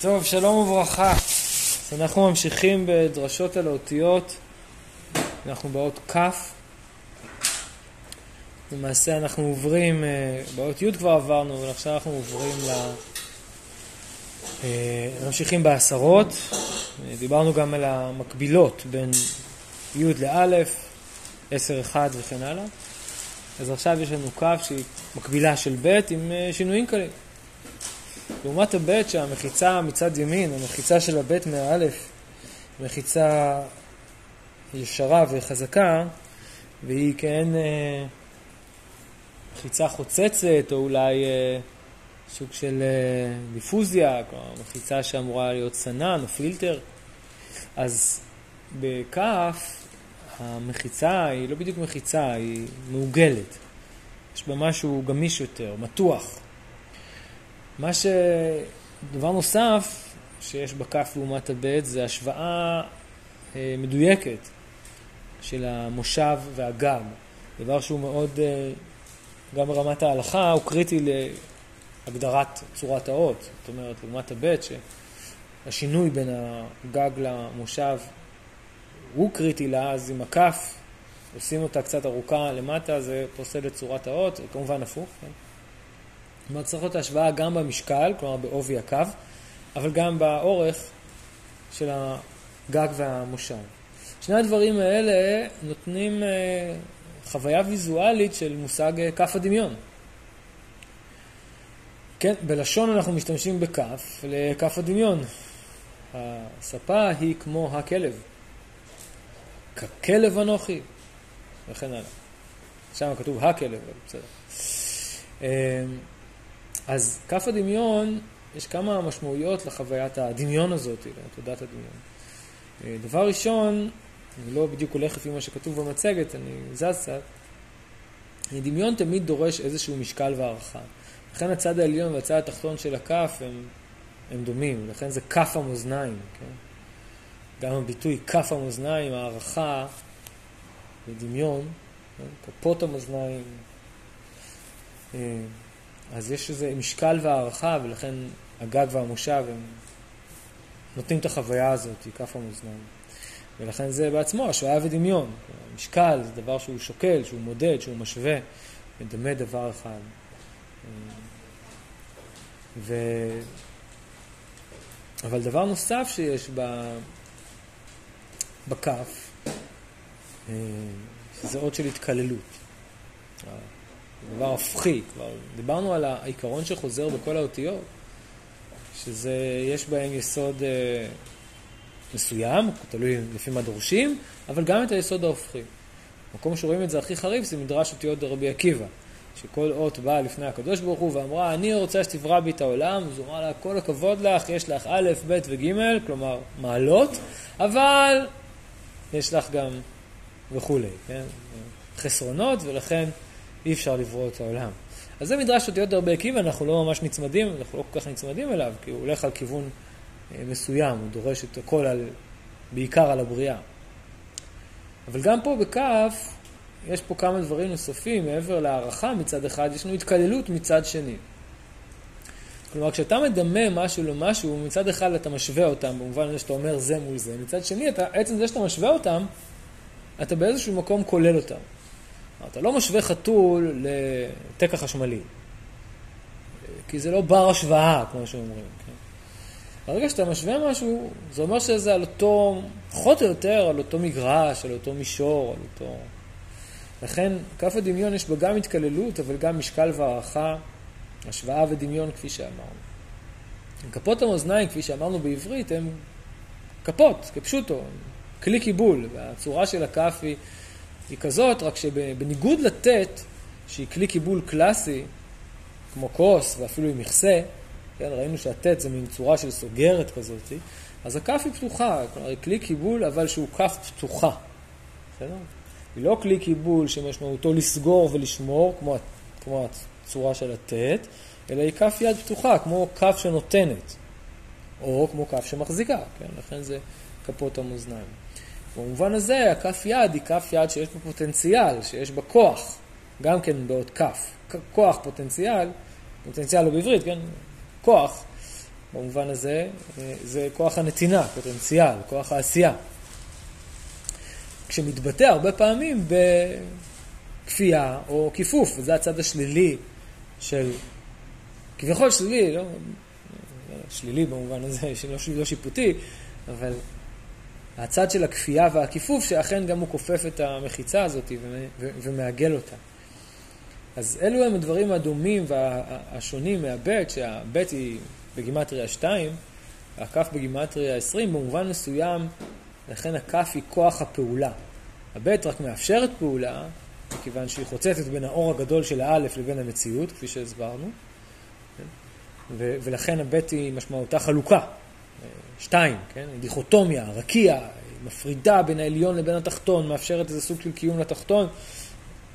טוב, שלום וברכה. אז אנחנו ממשיכים בדרשות על האותיות. אנחנו באות כ'. למעשה אנחנו עוברים, אה, באות י' כבר עברנו, אבל עכשיו אנחנו עוברים ל... אה, ממשיכים בעשרות. דיברנו גם על המקבילות בין י' לא', 10, 1 וכן הלאה. אז עכשיו יש לנו כ' שהיא מקבילה של ב' עם אה, שינויים קלים. לעומת הב' שהמחיצה מצד ימין, המחיצה של הב' מהאלף, מחיצה ישרה וחזקה, והיא כן אה, מחיצה חוצצת, או אולי אה, סוג של אה, דיפוזיה, כלומר מחיצה שאמורה להיות סנן או פילטר. אז בכף המחיצה היא לא בדיוק מחיצה, היא מעוגלת. יש בה משהו גמיש יותר, מתוח. מה ש... דבר נוסף שיש בכף לעומת הבית זה השוואה אה, מדויקת של המושב והגג. דבר שהוא מאוד, אה, גם ברמת ההלכה, הוא קריטי להגדרת צורת האות. זאת אומרת, לעומת הבית, שהשינוי בין הגג למושב הוא קריטי לה, אז עם הכף עושים אותה קצת ארוכה למטה, זה פוסל את צורת האות, כמובן הפוך. כן? אומרת, צריך להיות השוואה גם במשקל, כלומר בעובי הקו, אבל גם באורך של הגג והמושב. שני הדברים האלה נותנים אה, חוויה ויזואלית של מושג אה, כף הדמיון. כן, בלשון אנחנו משתמשים בכף לכף הדמיון. הספה היא כמו הכלב. ככלב אנוכי, וכן הלאה. שם כתוב הכלב, אבל בסדר. אז כף הדמיון, יש כמה משמעויות לחוויית הדמיון הזאת, לתודעת הדמיון. אה, דבר ראשון, אני לא בדיוק הולך לפי מה שכתוב במצגת, אני זז קצת. דמיון תמיד דורש איזשהו משקל והערכה. לכן הצד העליון והצד התחתון של הכף הם, הם דומים, לכן זה כף המאזניים. כן? גם הביטוי כף המאזניים, הערכה ודמיון, כן? כפות המאזניים. אז יש איזה משקל והערכה, ולכן הגג והמושב הם נותנים את החוויה הזאת, כף המאזניים. ולכן זה בעצמו השוואה ודמיון. משקל זה דבר שהוא שוקל, שהוא מודד, שהוא משווה, מדמה דבר אחד. ו... אבל דבר נוסף שיש ב... בכף, אה, שזה אות של התקללות. דבר הפכי, כבר דיברנו על העיקרון שחוזר בכל האותיות, שזה, יש בהם יסוד אה, מסוים, תלוי לפי מה דורשים, אבל גם את היסוד ההופכי. מקום שרואים את זה הכי חריף זה מדרש אותיות דרבי עקיבא, שכל אות באה לפני הקדוש ברוך הוא ואמרה, אני רוצה שתברא בי את העולם, אז הוא אמר לה, כל הכבוד לך, יש לך א', ב' וג', כלומר מעלות, אבל יש לך גם וכולי, כן? חסרונות, ולכן אי אפשר לברוא את העולם. אז זה מדרש אותיות דרבי עקיבא, אנחנו לא ממש נצמדים, אנחנו לא כל כך נצמדים אליו, כי הוא הולך על כיוון אה, מסוים, הוא דורש את הכל על, בעיקר על הבריאה. אבל גם פה בכף, יש פה כמה דברים נוספים, מעבר להערכה מצד אחד, יש לנו התקללות מצד שני. כלומר, כשאתה מדמה משהו למשהו, מצד אחד אתה משווה אותם, במובן הזה שאתה אומר זה מול זה, מצד שני, אתה, עצם זה שאתה משווה אותם, אתה באיזשהו מקום כולל אותם. אתה לא משווה חתול לתקע חשמלי, כי זה לא בר השוואה, כמו שאומרים. כן? ברגע שאתה משווה משהו, זה אומר שזה על אותו, פחות או יותר, על אותו מגרש, על אותו מישור, על אותו... לכן, כף הדמיון יש בה גם התקללות, אבל גם משקל והערכה, השוואה ודמיון, כפי שאמרנו. כפות המאזניים, כפי שאמרנו בעברית, הן כפות, כפשוטו, כלי קיבול, והצורה של הכף היא... היא כזאת, רק שבניגוד לט', שהיא כלי קיבול קלאסי, כמו כוס ואפילו עם מכסה, כן, ראינו שהט' זה מין צורה של סוגרת כזאת, אז הכף היא פתוחה, כלומר היא כלי קיבול אבל שהוא כף פתוחה, בסדר? היא לא כלי קיבול שמשמעותו לסגור ולשמור, כמו, כמו הצורה של הט', אלא היא כף יד פתוחה, כמו כף שנותנת, או כמו כף שמחזיקה, כן? לכן זה כפות המאזניים. במובן הזה, הכף יד היא כף יד שיש בה פוטנציאל, שיש בה כוח, גם כן בעוד כף. כוח, פוטנציאל, פוטנציאל הוא בעברית, כן? כוח, במובן הזה, אה, זה כוח הנתינה, פוטנציאל, כוח העשייה. כשמתבטא הרבה פעמים בכפייה או כיפוף, וזה הצד השלילי של, כביכול שלילי, לא, שלילי במובן הזה, שלא לא שיפוטי, אבל הצד של הכפייה והכיפוף, שאכן גם הוא כופף את המחיצה הזאת ומעגל אותה. אז אלו הם הדברים הדומים והשונים מהבית, שהבית היא בגימטריה 2, והכף בגימטריה 20, במובן מסוים, לכן הכף היא כוח הפעולה. הבית רק מאפשרת פעולה, מכיוון שהיא חוצצת בין האור הגדול של האלף לבין המציאות, כפי שהסברנו, ו- ולכן הבית היא משמעותה חלוקה. שתיים, כן? דיכוטומיה, רקיע, מפרידה בין העליון לבין התחתון, מאפשרת איזה סוג של קיום לתחתון,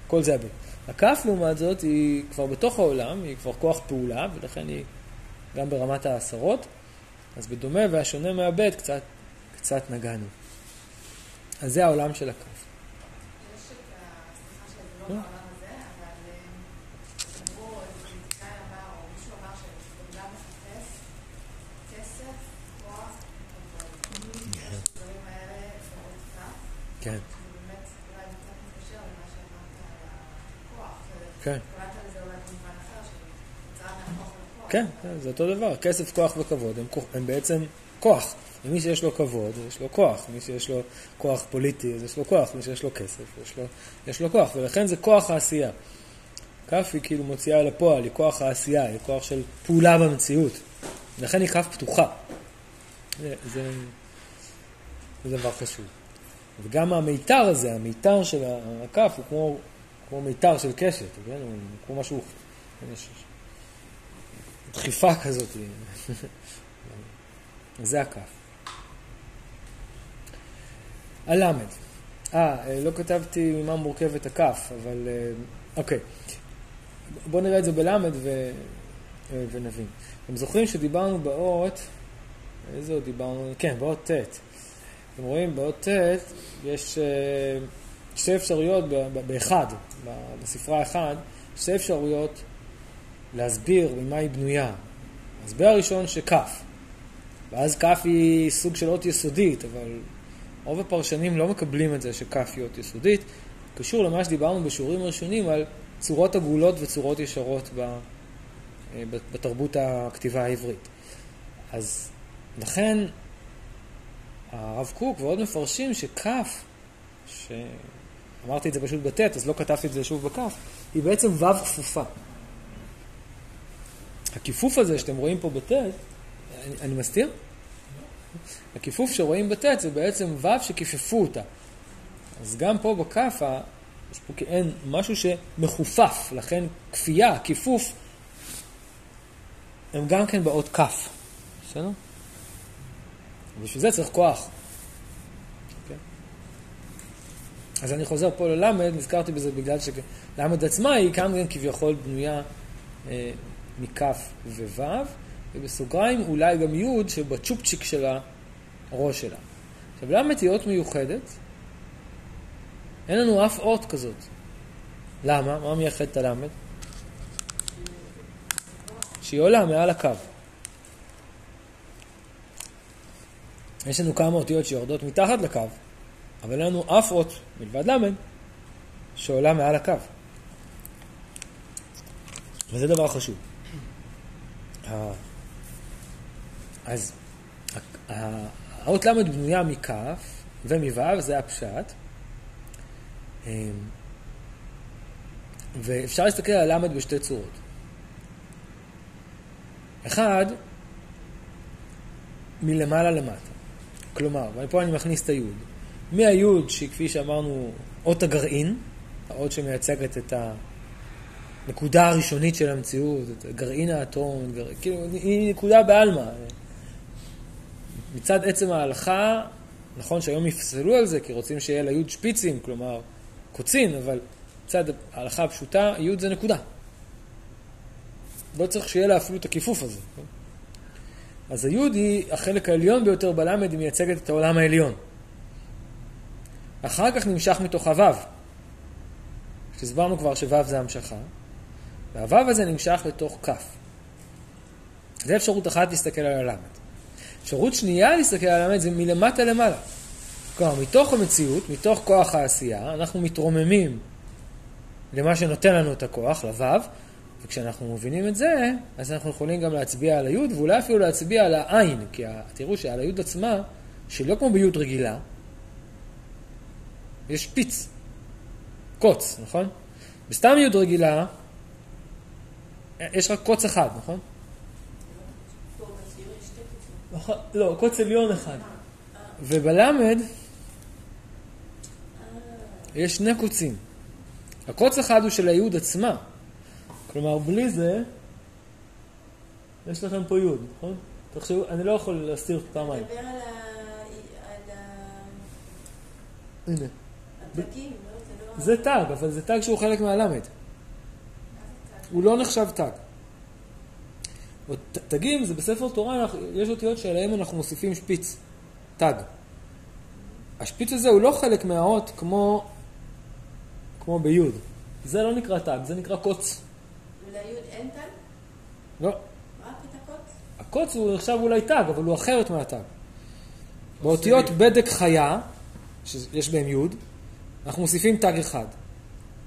כל זה הבית. הכף, לעומת זאת, היא כבר בתוך העולם, היא כבר כוח פעולה, ולכן היא גם ברמת העשרות. אז בדומה והשונה מהבית, קצת, קצת נגענו. אז זה העולם של הכף. יש את, סליחה כן. כן. כן, כן, זה אותו דבר. כסף, כוח וכבוד הם, הם בעצם כוח. ומי שיש לו כבוד, יש לו כוח. מי שיש לו כוח פוליטי, אז יש לו כוח. מי שיש לו כסף, יש לו, יש לו כוח. ולכן זה כוח העשייה. כף היא כאילו מוציאה לפועל, היא כוח העשייה, היא כוח של פעולה במציאות. לכן היא כף פתוחה. זה, זה, זה דבר חשוב. וגם המיתר הזה, המיתר של הכף הוא כמו, כמו מיתר של קשת, כן? הוא כמו משהו, יש דחיפה כזאת. זה הכף. הלמד. אה, לא כתבתי ממה מורכבת הכף, אבל אה, אוקיי. בואו נראה את זה בלמד ו... אה, ונבין. אתם זוכרים שדיברנו באות, איזה עוד דיברנו? כן, באות ט'. אתם רואים, באות ט' יש אה, שתי אפשרויות באחד, בספרה אחד, שתי אפשרויות להסביר ממה היא בנויה. ההסבר הראשון שכף, ואז כף היא סוג של אות יסודית, אבל רוב הפרשנים לא מקבלים את זה שכף היא אות יסודית. קשור למה שדיברנו בשיעורים הראשונים על צורות עגולות וצורות ישרות אה, בתרבות הכתיבה העברית. אז לכן הרב קוק ועוד מפרשים שכף, שאמרתי את זה פשוט בטית, אז לא כתבתי את זה שוב בכף, היא בעצם ו' כפופה. הכיפוף הזה שאתם רואים פה בטית, אני, אני מסתיר? הכיפוף שרואים בטית זה בעצם ו' שכיפפו אותה. אז גם פה בכף, יש פה כאין משהו שמכופף, לכן כפייה, כיפוף, הם גם כן באות כף. בסדר? ובשביל זה צריך כוח. Okay. אוקיי? אז אני חוזר פה ללמד, נזכרתי בזה בגלל שלמד עצמה היא גם כביכול בנויה אה, מכף וו', ובסוגריים אולי גם י' שבצ'ופצ'יק של הראש שלה. עכשיו, למד היא אות מיוחדת? אין לנו אף אות כזאת. למה? מה מייחד את הלמד? שהיא עולה מעל הקו. יש לנו כמה אותיות שיורדות מתחת לקו, אבל אין לנו אף אות, מלבד ל', שעולה מעל הקו. וזה דבר חשוב. אז האות ל' בנויה מכף ומו', זה הפשט. אמ, ואפשר להסתכל על ל' בשתי צורות. אחד, מלמעלה למטה. כלומר, ופה אני מכניס את היוד. מהיוד, שהיא כפי שאמרנו, אות הגרעין, האות שמייצגת את הנקודה הראשונית של המציאות, את גרעין האטום, גר... כאילו, היא נקודה בעלמא. מצד עצם ההלכה, נכון שהיום יפסלו על זה, כי רוצים שיהיה ליוד שפיצים, כלומר קוצין, אבל מצד ההלכה הפשוטה, יוד זה נקודה. לא צריך שיהיה לה אפילו את הכיפוף הזה. אז היוד היא החלק העליון ביותר בלמד, היא מייצגת את העולם העליון. אחר כך נמשך מתוך הוו. שהסברנו כבר שוו זה המשכה, והוו הזה נמשך לתוך כף. זה אפשרות אחת להסתכל על הלמד. אפשרות שנייה להסתכל על הלמד זה מלמטה למעלה. כלומר, מתוך המציאות, מתוך כוח העשייה, אנחנו מתרוממים למה שנותן לנו את הכוח, לוו, וכשאנחנו מבינים את זה, אז אנחנו יכולים גם להצביע על היוד, ואולי אפילו להצביע על העין, כי תראו שעל היוד עצמה, שלא כמו ביוד רגילה, יש שפיץ, קוץ, נכון? בסתם יוד רגילה, יש רק קוץ אחד, נכון? נכון? לא, קוץ עליון אחד. ובלמד יש שני קוצים. הקוץ אחד הוא של היוד עצמה. כלומר, בלי זה, יש לכם פה יוד, נכון? תחשבו, אני לא יכול להסתיר פעמיים. מדבר על ה... הנה. לא? זה תג, אבל זה תג שהוא חלק מהלמד. הוא לא נחשב תג. תגים זה בספר תורה, יש אותיות שעליהם אנחנו מוסיפים שפיץ, תג. השפיץ הזה הוא לא חלק מהאות כמו, כמו ביוד. זה לא נקרא תג, זה נקרא קוץ. לא. רק את הקוץ? הקוץ הוא נחשב אולי תג, אבל הוא אחרת מהתג. באותיות בדק חיה, שיש בהם יוד, אנחנו מוסיפים תג אחד.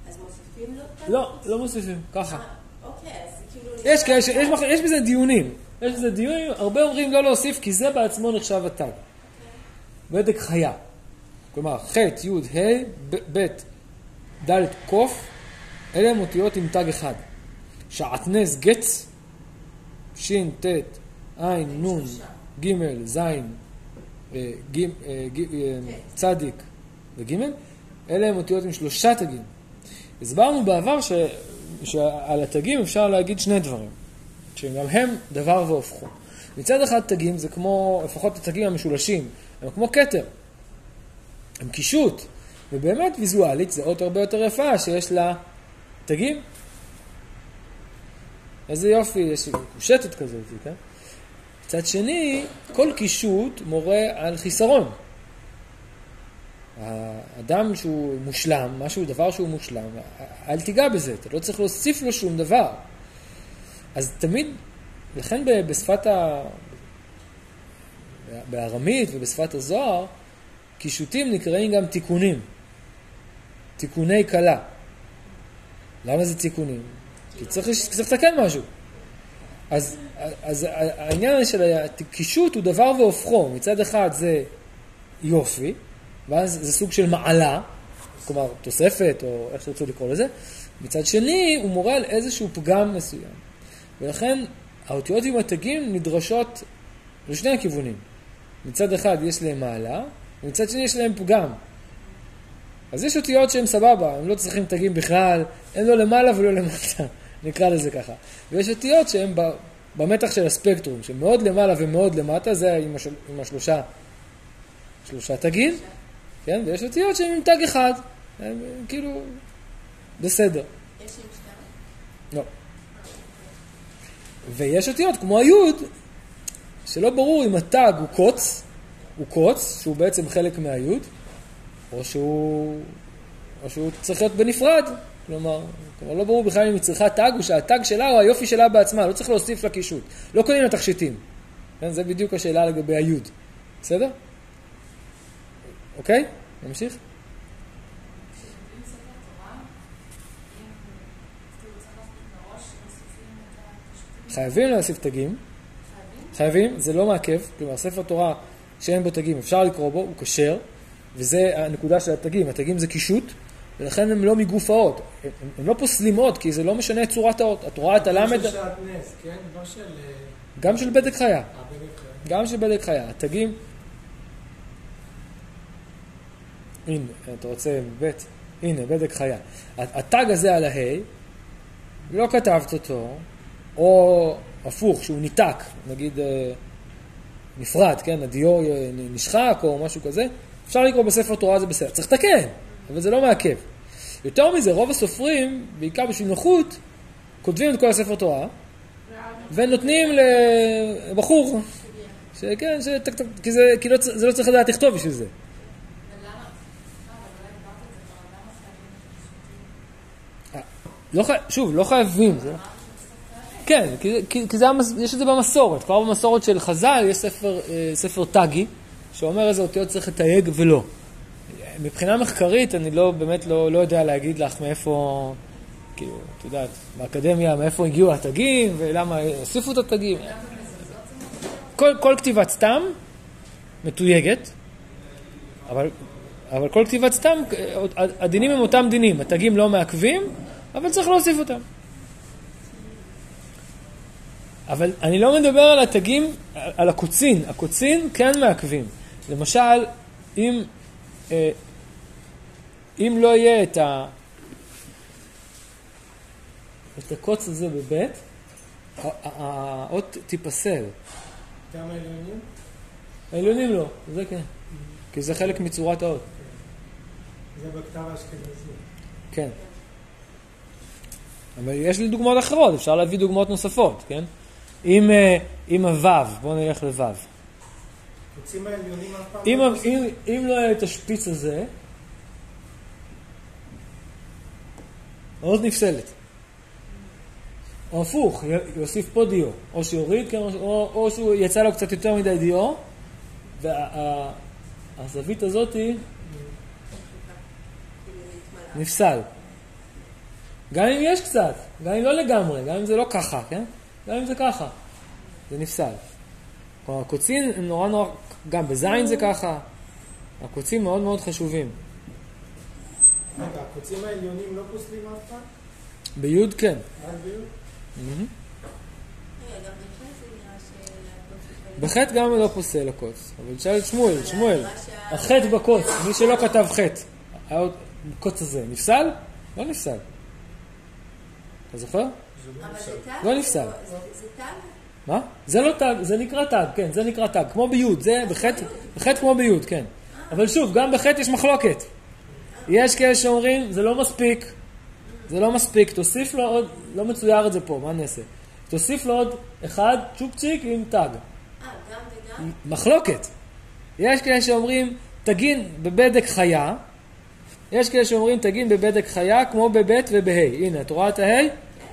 אז מוסיפים לו תג? לא, לא מוסיפים, ככה. אה, אוקיי, כאילו... יש כאלה, יש, בזה דיונים. יש בזה דיונים, הרבה אומרים לא להוסיף, כי זה בעצמו נחשב התג. בדק חיה. כלומר, ח', י', ה', ב', ד', ק', אלה הם אותיות עם תג אחד. שעטנז גץ, ש', ט', ע', נ', ג', ז', אה, אה, אה, צדיק וג', אלה הם אותיות עם שלושה תגים. הסברנו בעבר ש... שעל התגים אפשר להגיד שני דברים, שגם הם דבר והופכו. מצד אחד תגים זה כמו, לפחות התגים המשולשים, הם כמו כתר, הם קישוט, ובאמת ויזואלית זה אות הרבה יותר יפה שיש לה תגים. איזה יופי, יש קושטת כזאת, כן? מצד שני, כל קישוט מורה על חיסרון. האדם שהוא מושלם, משהו, דבר שהוא מושלם, אל תיגע בזה, אתה לא צריך להוסיף לו שום דבר. אז תמיד, לכן בשפת ה... בארמית ובשפת הזוהר, קישוטים נקראים גם תיקונים. תיקוני כלה. למה זה תיקונים? כי צריך, צריך לתקן משהו. אז, אז העניין של הקישוט הוא דבר והופכו. מצד אחד זה יופי, ואז זה סוג של מעלה, כלומר תוספת, או איך שתרצו לקרוא לזה. מצד שני, הוא מורה על איזשהו פגם מסוים. ולכן האותיות עם התגים נדרשות לשני הכיוונים. מצד אחד יש להם מעלה, ומצד שני יש להם פגם. אז יש אותיות שהן סבבה, הם לא צריכים תגים בכלל, הם לא למעלה ולא למטה, נקרא לזה ככה. ויש אותיות שהן במתח של הספקטרום, שמאוד למעלה ומאוד למטה, זה עם, השל, עם השלושה שלושה תגים, כן? ויש אותיות שהן עם תג אחד, הם כאילו בסדר. יש עם שתיים? לא. ויש אותיות כמו היוד, שלא ברור אם התג הוא קוץ, הוא קוץ, שהוא בעצם חלק מהיוד, או שהוא, או שהוא צריך להיות בנפרד. כלומר, כלומר, לא ברור בכלל אם היא צריכה תג, או שהתג שלה הוא היופי שלה בעצמה, לא צריך להוסיף לה קישוט. לא קונים לה תכשיטים. כן, זה בדיוק השאלה לגבי היוד. בסדר? אוקיי? נמשיך? חייבים להוסיף תגים. חייבים? חייבים, זה לא מעכב, כלומר ספר תורה שאין בו תגים, אפשר לקרוא בו, הוא כשר, וזה הנקודה של התגים, התגים זה קישוט, ולכן הם לא מגוף האות, הם, הם לא פוסלים אות, כי זה לא משנה את צורת האות, את רואה את הלמד, של שעט נס, כן? לא של... אה, גם של בדק חיה, אה, בדק חיים. גם של בדק חיה, התגים, הנה, אתה רוצה ב', הנה, בדק חיה. התג הזה על ההי, לא כתבת אותו, או הפוך, שהוא ניתק, נגיד אה, נפרד, כן, הדיו נשחק או משהו כזה, אפשר לקרוא בספר תורה זה בסדר. צריך לתקן, אבל זה לא מעכב. יותר מזה, רוב הסופרים, בעיקר בשביל נוחות, כותבים את כל הספר תורה, ונותנים לבחור, שכן, טק, כי, זה, כי לא, זה לא צריך לדעת לכתוב בשביל זה. הקישוטים? לא חי... שוב, לא חייבים. זה... כן, כי, כי, כי זה, המס- יש את זה במסורת. כבר במסורת של חז"ל יש ספר, אה, ספר תגי, שאומר איזה אותיות צריך לתייג ולא. מבחינה מחקרית, אני לא, באמת לא, לא יודע להגיד לך מאיפה, כאילו, את יודעת, באקדמיה, מאיפה הגיעו התגים, ולמה הוסיפו את התגים. כל, כל כתיבת סתם מתויגת, אבל, אבל כל כתיבת סתם, הדינים הם אותם דינים, התגים לא מעכבים, אבל צריך להוסיף אותם. אבל אני לא מדבר על התגים, על הקוצין. הקוצין כן מעכבים. למשל, אם, אה, אם לא יהיה את, ה, את הקוץ הזה בבית, האות תיפסל. גם העליונים? העליונים לא, זה כן. כי זה חלק מצורת האות. זה בכתב האשכנזי. כן. אבל יש לי דוגמאות אחרות, אפשר להביא דוגמאות נוספות, כן? אם, אה, אם הוו, בואו נלך לוו. אם? אם, אם לא יהיה את השפיץ הזה, האות נפסלת. או הפוך, יוסיף פה דיו. או שיוריד, כן, או, או, או שהוא יצא לו קצת יותר מדי דיו, והזווית הזאת היא כאילו להתמלא. נפסל. גם אם יש קצת, גם אם לא לגמרי, גם אם זה לא ככה, כן? גם אם זה ככה, זה נפסל. כלומר, הקוצים הם נורא נורא, גם בזין זה ככה, הקוצים מאוד מאוד חשובים. רגע, הקוצים העליונים לא פוסלים אף פעם? ביוד כן. רק ביוד? גם בחטא גם לא פוסל הקוץ. אבל תשאל את שמואל, שמואל, החטא בקוץ, מי שלא כתב חטא, הקוץ הזה, נפסל? לא נפסל. אתה זוכר? תג? לא נפסל. זה- זה תג? מה? זה לא תג, זה נקרא תג, כן, זה נקרא תג, כמו ביוד, זה בחטא, בחטא כמו ביוד, כן. אבל שוב, גם בחטא יש מחלוקת. יש כאלה שאומרים, זה לא מספיק, זה לא מספיק, תוסיף לו עוד, לא מצויר את זה פה, מה נעשה? תוסיף לו עוד אחד, צ'ופצ'יק עם תג. אה, גם וגם? מחלוקת. יש כאלה שאומרים, תגין בבדק חיה, יש כאלה שאומרים, תגין בבדק חיה כמו בבית ובה'. הנה, את רואה את הה'?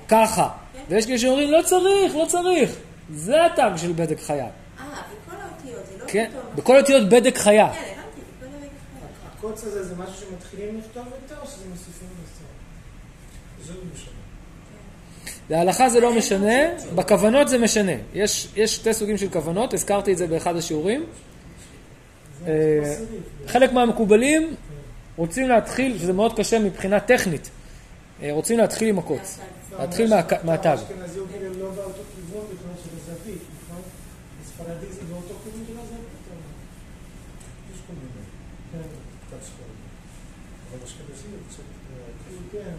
ככה. ויש כאלה שאומרים, לא צריך, לא צריך. זה התג של בדק חיה. אה, בכל האותיות, זה לא כן. בכל אותיות בדק חיה. כן, הבנתי, בכל הרגע חיה. הקוץ הזה זה משהו שמתחילים לכתוב יותר או שזה מוסיפים לסוף? זה לא משנה. להלכה זה לא משנה, בכוונות זה משנה. יש, יש שתי סוגים של כוונות, הזכרתי את זה באחד השיעורים. אה. חלק מהמקובלים רוצים להתחיל, שזה מאוד קשה מבחינה טכנית, אה, רוצים להתחיל עם הקוץ. לא, להתחיל אומר מהק- שהכתב מהתג. האשכנזי הוא כאילו לא באותו כיוון בגלל של הזווית, נכון? בספרדי זה באותו כיוון של הזווית? או- יש כל מיני, כן, קצת ספרדי. אבל אשכנזי הוא קצת... אה, כאילו, כן.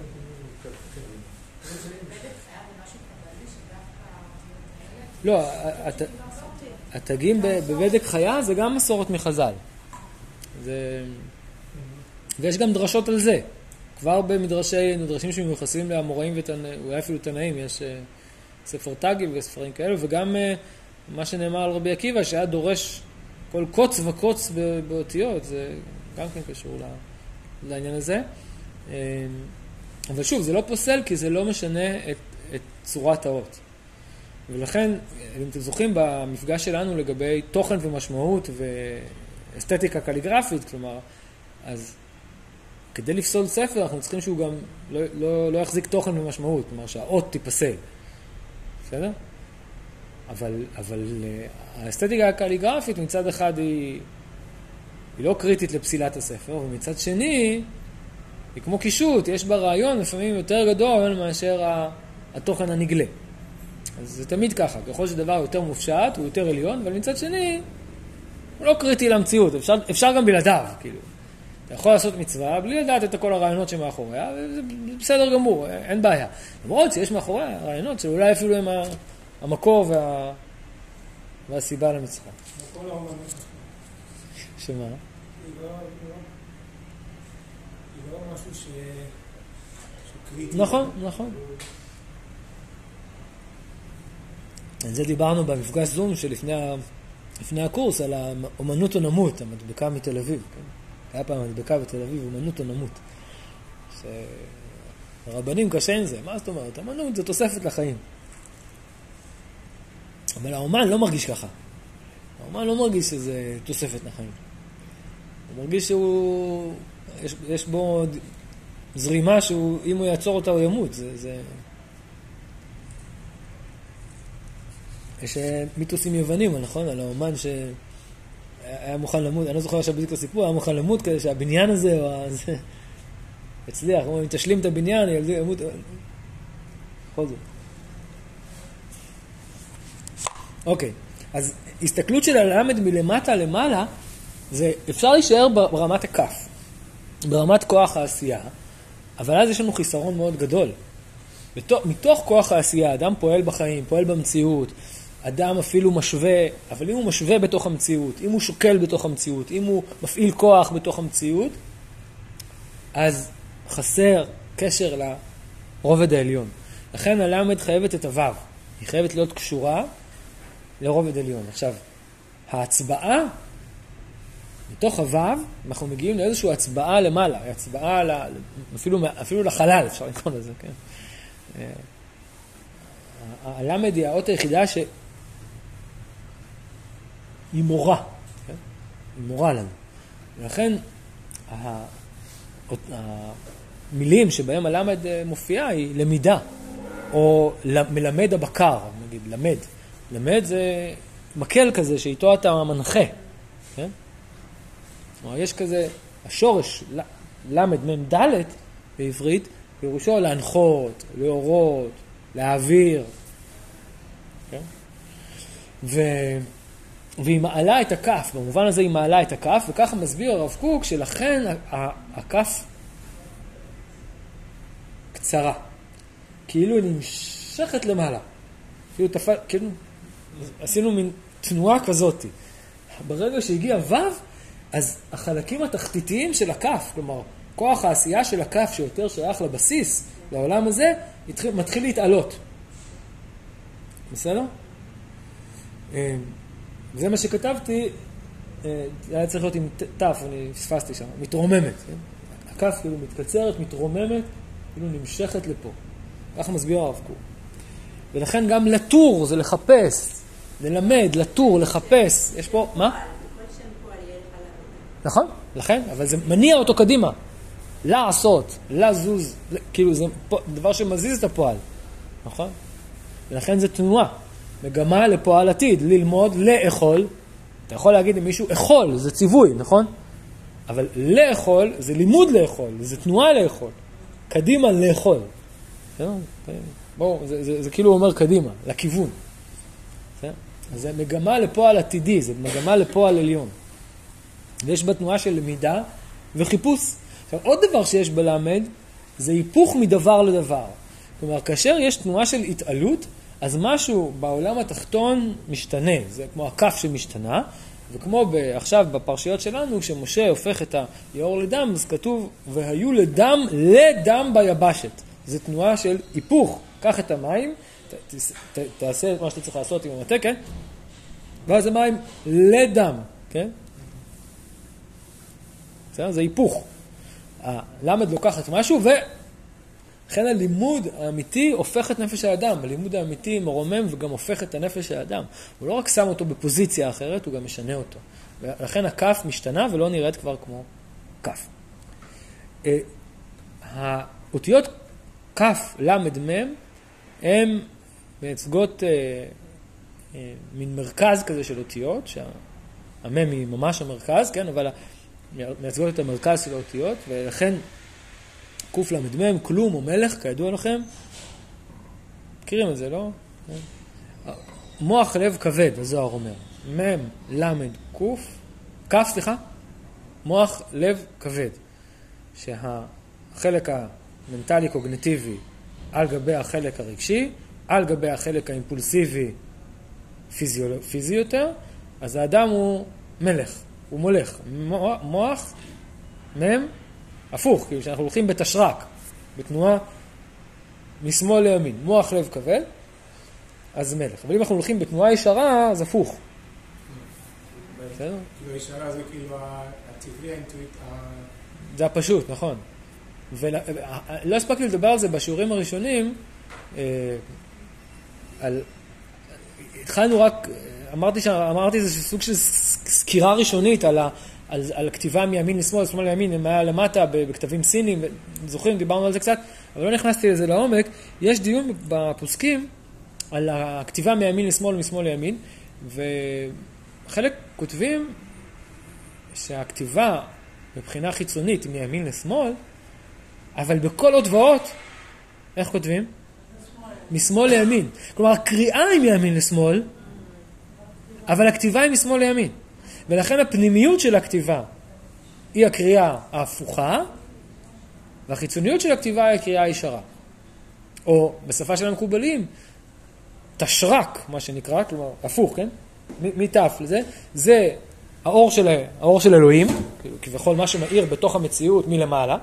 קצת כן. אבל זה- בדק חייב במשהו קבלי שדווקא האותיות האלה. לא, הת- התגים בבדק חיה זה גם מסורת מחז"ל. זה... ויש גם דרשות על זה. כבר במדרשי, מדרשים שמיוחסים לאמוראים ותנאים, אולי אפילו תנאים, יש אה, ספר תגים וספרים כאלו, וגם אה, מה שנאמר על רבי עקיבא, שהיה דורש כל קוץ וקוץ באותיות, זה גם כן קשור לעניין הזה. אה, אבל שוב, זה לא פוסל כי זה לא משנה את, את צורת האות. ולכן, אם אתם זוכרים, במפגש שלנו לגבי תוכן ומשמעות ואסתטיקה קליגרפית, כלומר, אז כדי לפסול ספר אנחנו צריכים שהוא גם לא, לא, לא יחזיק תוכן ומשמעות, כלומר שהאות תיפסל, בסדר? אבל, אבל אה, האסתטיקה הקליגרפית מצד אחד היא, היא לא קריטית לפסילת הספר, ומצד שני, היא כמו קישוט, יש בה רעיון לפעמים יותר גדול מאשר התוכן הנגלה. אז זה תמיד ככה, ככל שדבר יותר מופשט, הוא יותר עליון, אבל מצד שני, הוא לא קריטי למציאות, אפשר, אפשר גם בלעדיו, כאילו. אתה יכול לעשות מצווה בלי לדעת את כל הרעיונות שמאחוריה, וזה בסדר גמור, אין בעיה. למרות שיש מאחוריה רעיונות שאולי אפילו הם המקור וה, והסיבה למצווה. כמו כל האומנות. שמה? היא לא- היא לא- היא לא משהו ש... שהוא קריטי. נכון, נכון. על זה דיברנו במפגש זום שלפני הקורס, על האומנות או נמות, המדבקה מתל אביב. כן? היה פעם מדבקה בתל אביב, אומנות או נמות. שהרבנים קשה עם זה, מה זאת אומרת? אמנות זה תוספת לחיים. אבל האומן לא מרגיש ככה. האומן לא מרגיש שזה תוספת לחיים. הוא מרגיש שהוא... יש, יש בו זרימה שהוא, אם הוא יעצור אותה הוא ימות. זה... זה... יש אה, מיתוסים יוונים, נכון? על האומן שהיה מוכן למות, אני לא זוכר עכשיו בדיוק את הסיפור, היה מוכן למות כדי שהבניין הזה, או הזה, יצליח. הוא אומר, אם תשלים את הבניין, ילדי ימות. בכל זאת. אוקיי, אז הסתכלות של הלמד מלמטה למעלה, זה אפשר להישאר ברמת הכף, ברמת כוח העשייה, אבל אז יש לנו חיסרון מאוד גדול. מתוך כוח העשייה, אדם פועל בחיים, פועל במציאות, אדם אפילו משווה, אבל אם הוא משווה בתוך המציאות, אם הוא שוקל בתוך המציאות, אם הוא מפעיל כוח בתוך המציאות, אז חסר קשר לרובד העליון. לכן הלמד חייבת את הוו, היא חייבת להיות קשורה לרובד עליון. עכשיו, ההצבעה, מתוך הוו, אנחנו מגיעים לאיזושהי הצבעה למעלה, הצבעה ל, אפילו, אפילו לחלל, אפשר לקרוא לזה, כן? אה, הלמד היא האות היחידה שהיא מורה, כן? היא מורה לנו. ולכן המילים שבהם הלמד אה, מופיעה היא למידה, או מלמד הבקר, נגיד, למד. למד זה מקל כזה שאיתו אתה מנחה, כן? כלומר, יש כזה, השורש ל"מ ד' בעברית, פירושו להנחות, להורות, להעביר, כן? ו... והיא מעלה את הכף, במובן הזה היא מעלה את הכף, וככה מסביר הרב קוק שלכן הכף קצרה, כאילו היא נמשכת למעלה, כאילו, תפ... כאילו עשינו מין תנועה כזאת. ברגע שהגיע ו', אז החלקים התחתיתיים של הכף, כלומר, כוח העשייה של הכף שיותר שייך לבסיס, לעולם הזה, מתחיל להתעלות. בסדר? זה מה שכתבתי, אה, היה צריך להיות עם ת', אני פספסתי שם, מתרוממת. כן? הכף כאילו מתקצרת, מתרוממת, כאילו נמשכת לפה. ככה מסביר הרב קוק. ולכן גם לטור זה לחפש, ללמד, לטור, לחפש. יש פה, מה? נכון, לכן, אבל זה מניע אותו קדימה. לעשות, לזוז, כאילו זה דבר שמזיז את הפועל, נכון? ולכן זה תנועה, מגמה לפועל עתיד, ללמוד, לאכול. אתה יכול להגיד למישהו, אכול, זה ציווי, נכון? אבל לאכול זה לימוד לאכול, זה תנועה לאכול. קדימה לאכול. בואו, זה, זה, זה כאילו אומר קדימה, לכיוון. אז זה מגמה לפועל עתידי, זה מגמה לפועל עליון. ויש בה תנועה של למידה וחיפוש. עכשיו, עוד דבר שיש בלמד, זה היפוך מדבר לדבר. כלומר, כאשר יש תנועה של התעלות, אז משהו בעולם התחתון משתנה. זה כמו הכף שמשתנה, וכמו עכשיו בפרשיות שלנו, כשמשה הופך את היאור לדם, אז כתוב, והיו לדם לדם ביבשת. זו תנועה של היפוך. קח את המים, ת, ת, תעשה את מה שאתה צריך לעשות עם המטה, כן? ואז זה מים לדם, כן? בסדר? זה היפוך. הלמד לוקחת משהו, ולכן הלימוד האמיתי הופך את נפש האדם. הלימוד האמיתי מרומם וגם הופך את הנפש האדם. הוא לא רק שם אותו בפוזיציה אחרת, הוא גם משנה אותו. ולכן הכף משתנה ולא נראית כבר כמו כף. אה, האותיות כף, למד, מ', הן מייצגות אה, אה, מין מרכז כזה של אותיות, שהמם היא ממש המרכז, כן, אבל מייצגות את המרכז של האותיות, ולכן קל"מ, כלום או מלך, כידוע לכם, מכירים את זה, לא? מוח לב כבד, הזוהר אומר. מ', ל', ק', כ', סליחה, מוח לב כבד. שהחלק המנטלי-קוגנטיבי על גבי החלק הרגשי, על גבי החלק האימפולסיבי פיזי, פיזי יותר, אז האדם הוא מלך, הוא מולך. מוח, מ', הפוך, כאילו שאנחנו הולכים בתשרק, בתנועה משמאל לימין, מוח לב כבד, אז מלך. אבל אם אנחנו הולכים בתנועה ישרה, אז הפוך. בסדר? כאילו ישרה זה כאילו הטבעי, האינטואיט, זה הפשוט, נכון. ולא הספקתי לדבר על זה בשיעורים הראשונים, אה, על, התחלנו רק, אמרתי, ש- אמרתי זה סוג של סקירה ראשונית על, על, על הכתיבה מימין לשמאל, שמאל לימין, אם היה למטה בכתבים סינים, זוכרים, דיברנו על זה קצת, אבל לא נכנסתי לזה לעומק. יש דיון בפוסקים על הכתיבה מימין לשמאל ומשמאל לימין, וחלק כותבים שהכתיבה מבחינה חיצונית היא מימין לשמאל, אבל בכל אות ואות, איך כותבים? משמאל לימין. כלומר, הקריאה היא מימין לשמאל, אבל הכתיבה היא משמאל לימין. ולכן הפנימיות של הכתיבה היא הקריאה ההפוכה, והחיצוניות של הכתיבה היא הקריאה הישרה. או בשפה של המקובלים, תשרק, מה שנקרא, כלומר, הפוך, כן? מ- מת' לזה, זה האור של, האור של אלוהים, כביכול מה שמאיר בתוך המציאות מלמעלה,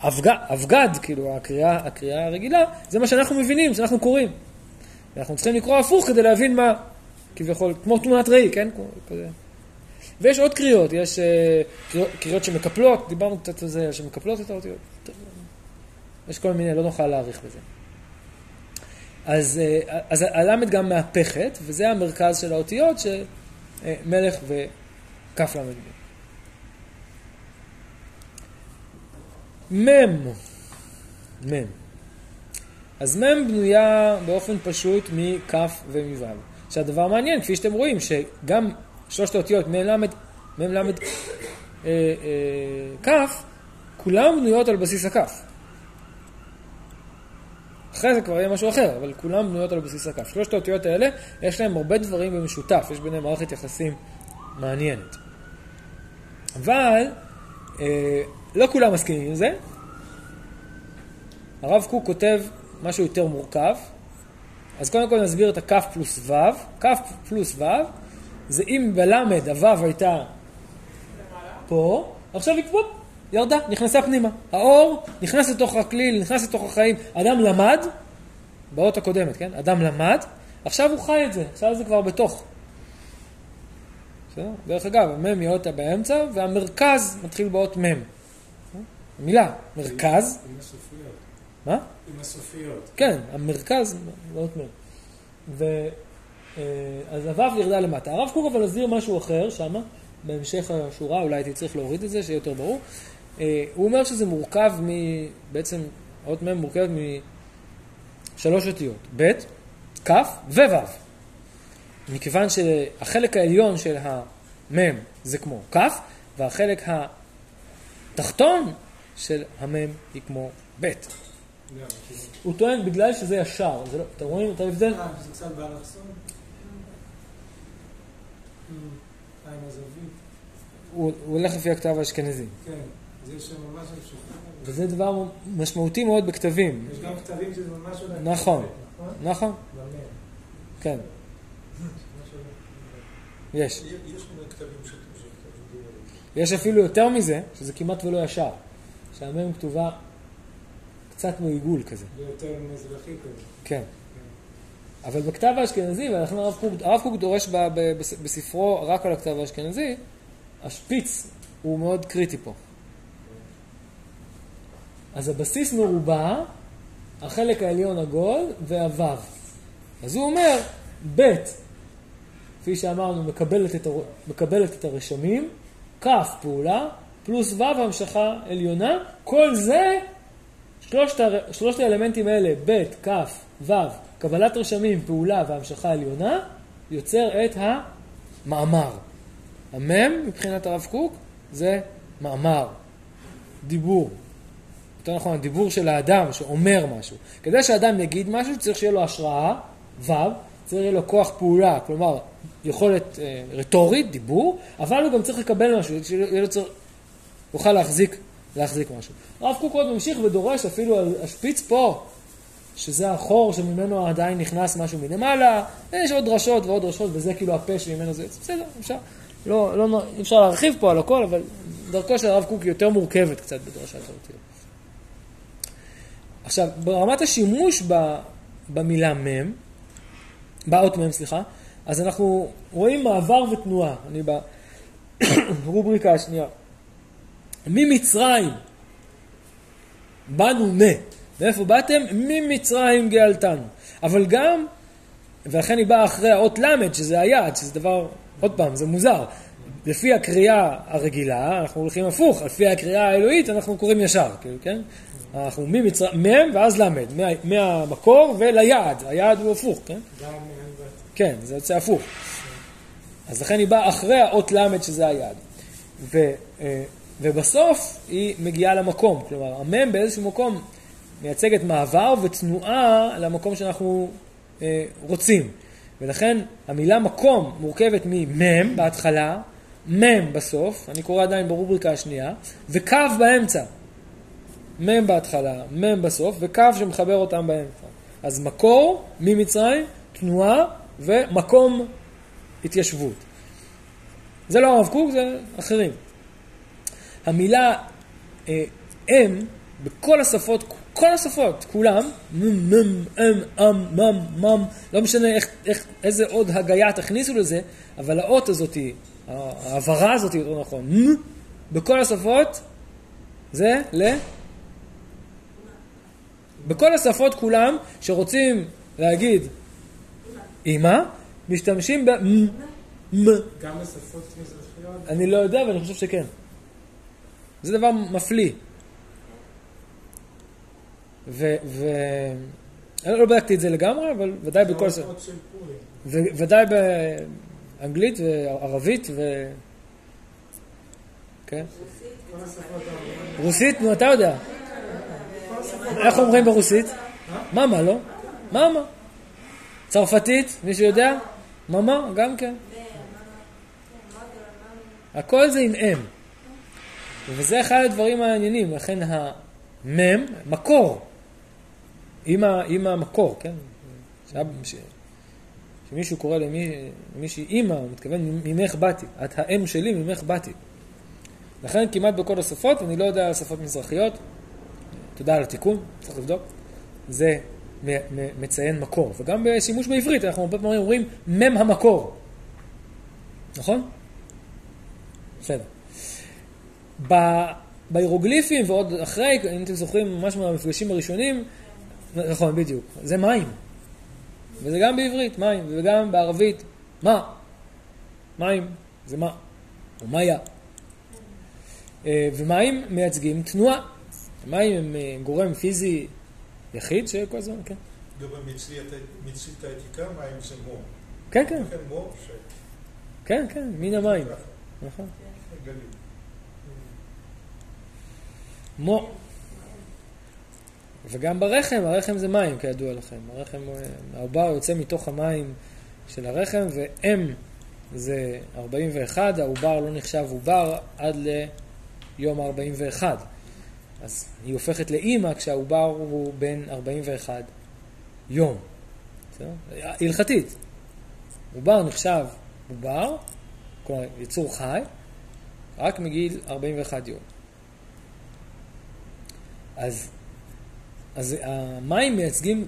והאבגד, כאילו, הקריאה, הקריאה הרגילה, זה מה שאנחנו מבינים, שאנחנו קוראים. ואנחנו צריכים לקרוא הפוך כדי להבין מה, כביכול, כמו תמונת ראי, כן? כזה. ויש עוד קריאות, יש אה, קריאות, קריאות שמקפלות, דיברנו קצת על זה, שמקפלות את האותיות. יש כל מיני, לא נוכל להאריך בזה. אז, אה, אז הלמד גם מהפכת, וזה המרכז של האותיות, שמלך וכף למד. מם, מם. אז מם בנויה באופן פשוט מכף ומוו. עכשיו, דבר מעניין, כפי שאתם רואים, שגם שלושת האותיות מ' ל', מ' ל', אה, אה, כף, כולן בנויות על בסיס הכף. אחרי זה כבר יהיה משהו אחר, אבל כולן בנויות על בסיס הכף. שלושת האותיות האלה, יש להם הרבה דברים במשותף, יש ביניהם מערכת יחסים מעניינת. אבל, אה, לא כולם מסכימים עם זה. הרב קוק כותב משהו יותר מורכב. אז קודם כל נסביר את הכף פלוס ו'. כף פלוס ו' זה אם בלמד הו' הייתה פה, עכשיו היא פופ, ירדה, נכנסה פנימה. האור נכנס לתוך הכליל, נכנס לתוך החיים. אדם למד, באות הקודמת, כן? אדם למד, עכשיו הוא חי את זה, עכשיו זה כבר בתוך. בסדר? דרך אגב, המ' היא אות באמצע, והמרכז מתחיל באות מ'. המילה, מרכז, עם הסופיות. מה? עם הסופיות. כן, המרכז, באות מ'. ו... אה, אז הו' ירדה למטה. הרב קוק אבל הסביר משהו אחר שמה, בהמשך השורה, אולי הייתי צריך להוריד את זה, שיהיה יותר ברור. אה, הוא אומר שזה מורכב מ... בעצם, האות מ' מורכבת משלוש אותיות, ב', כ' וו'. מכיוון שהחלק העליון של המ' זה כמו כ', והחלק התחתון של המ' היא כמו ב'. הוא טוען בגלל שזה ישר, זה לא, אתם רואים את ההבדל? אה, זה קצת באלכסון? אה. הוא, הולך לפי הכתב האשכנזי. כן, זה. וזה דבר משמעותי מאוד בכתבים. יש גם כתבים שזה ממש עולה. נכון. נכון? נכון? כן. יש. יש אפילו יותר מזה, שזה כמעט ולא ישר. שהמם כתובה קצת מעיגול כזה. זה יותר מזרחי כזה. כן. אבל בכתב האשכנזי, ולכן הרב קוק, הרב קוק דורש ב, ב, בס- בספרו רק על הכתב האשכנזי, השפיץ הוא מאוד קריטי פה. אז הבסיס מרובע, החלק העליון עגול והוו. אז הוא אומר, ב', כפי שאמרנו, מקבלת את, הר... מקבלת את הרשמים, כ' פעולה, פלוס ו' המשכה עליונה, כל זה, שלושת. שלושת האלמנטים האלה, ב', כ', ו', קבלת רשמים, פעולה והמשכה עליונה, יוצר את המאמר. המם, מבחינת הרב קוק, זה מאמר, דיבור. יותר נכון, הדיבור של האדם שאומר משהו. כדי שאדם יגיד משהו, צריך שיהיה לו השראה, ו', צריך שיהיה לו כוח פעולה, כלומר, יכולת אה, רטורית, דיבור, אבל הוא גם צריך לקבל משהו, שיהיה לו צריך, יוכל להחזיק, להחזיק משהו. הרב קוק עוד ממשיך ודורש אפילו על השפיץ פה, שזה החור שממנו עדיין נכנס משהו מלמעלה, יש עוד דרשות ועוד דרשות, וזה כאילו הפה שממנו זה יוצא, בסדר, אפשר. לא, לא, אי אפשר להרחיב פה על הכל, אבל דרכו של הרב קוק היא יותר מורכבת קצת בדרשת האותיות. עכשיו, ברמת השימוש ב, במילה מ', באות מ', סליחה, אז אנחנו רואים מעבר ותנועה. אני ברובריקה השנייה. ממצרים באנו מ, מאיפה באתם? ממצרים גאלתנו. אבל גם, ולכן היא באה אחרי האות ל', שזה היעד, שזה דבר, עוד פעם, זה מוזר. לפי הקריאה הרגילה, אנחנו הולכים הפוך, לפי הקריאה האלוהית אנחנו קוראים ישר, כאילו, כן? אנחנו ממצרים, מ' ואז ל', מה, מהמקור וליעד, היעד הוא הפוך, כן? כן, זה יוצא הפוך. אז לכן היא באה אחרי האות ל' שזה היעד. ו, אה, ובסוף היא מגיעה למקום, כלומר, המ' באיזשהו מקום מייצגת מעבר ותנועה למקום שאנחנו אה, רוצים. ולכן המילה מקום מורכבת ממ' בהתחלה, מ' בסוף, אני קורא עדיין ברובריקה השנייה, וקו באמצע. מ' בהתחלה, מ' בסוף, וקו שמחבר אותם באמצע. אז מקור ממצרים, תנועה ומקום התיישבות. זה לא הרב קוק, זה אחרים. המילה אה, אם, בכל השפות, כל השפות, כולם, מם, מם, אם, אם, מם, מם, לא משנה איך, איך, איזה עוד הגייה תכניסו לזה, אבל האות הזאת, ההעברה הזאת, יותר נכון, מ, בכל השפות, זה ל... בכל השפות כולם שרוצים להגיד אימא, משתמשים ב... מ. גם בשפות מזרחיות. אני לא יודע, אבל אני חושב שכן. זה דבר מפליא. ו... ו... אני לא בדקתי את זה לגמרי, אבל ודאי בכל... זה. ו- ודאי באנגלית וערבית ו... כן? רוסית, נו, אתה יודע. איך אומרים ברוסית? מאמה, לא? מאמה. צרפתית, מישהו יודע? מאמה, גם כן. הכל זה עם אם. וזה אחד הדברים המעניינים, לכן המם, מקור, עם, ה, עם המקור, כן? שמישהו קורא למי, למישהי אימא, הוא מתכוון ממך באתי, את האם שלי, ממך באתי. לכן כמעט בכל השפות, אני לא יודע על שפות מזרחיות, תודה על התיקון, צריך לבדוק, זה מציין מקור. וגם בשימוש בעברית, אנחנו הרבה פעמים אומרים מם המקור. נכון? בסדר. ב- בהירוגליפים ועוד אחרי, אם אתם זוכרים ממש מהמפגשים הראשונים, נכון, בדיוק, זה מים. וזה גם בעברית, מים, וגם בערבית, מה? מים, זה מה? או מאיה. אה, ומים מייצגים תנועה. מים הם אה, גורם פיזי יחיד שכל הזמן, כן. גם במצרית מצרית העתיקה מים זה מו. כן, כן, ש... כן, כן, מן המים, נכון. מו. וגם ברחם, הרחם זה מים, כידוע לכם. הרחם, העובר יוצא מתוך המים של הרחם, ואם זה 41, העובר לא נחשב עובר עד ליום ה-41. אז היא הופכת לאימא כשהעובר הוא בן 41 יום. הלכתית. עובר נחשב עובר, כלומר יצור חי, רק מגיל 41 יום. אז, אז המים מייצגים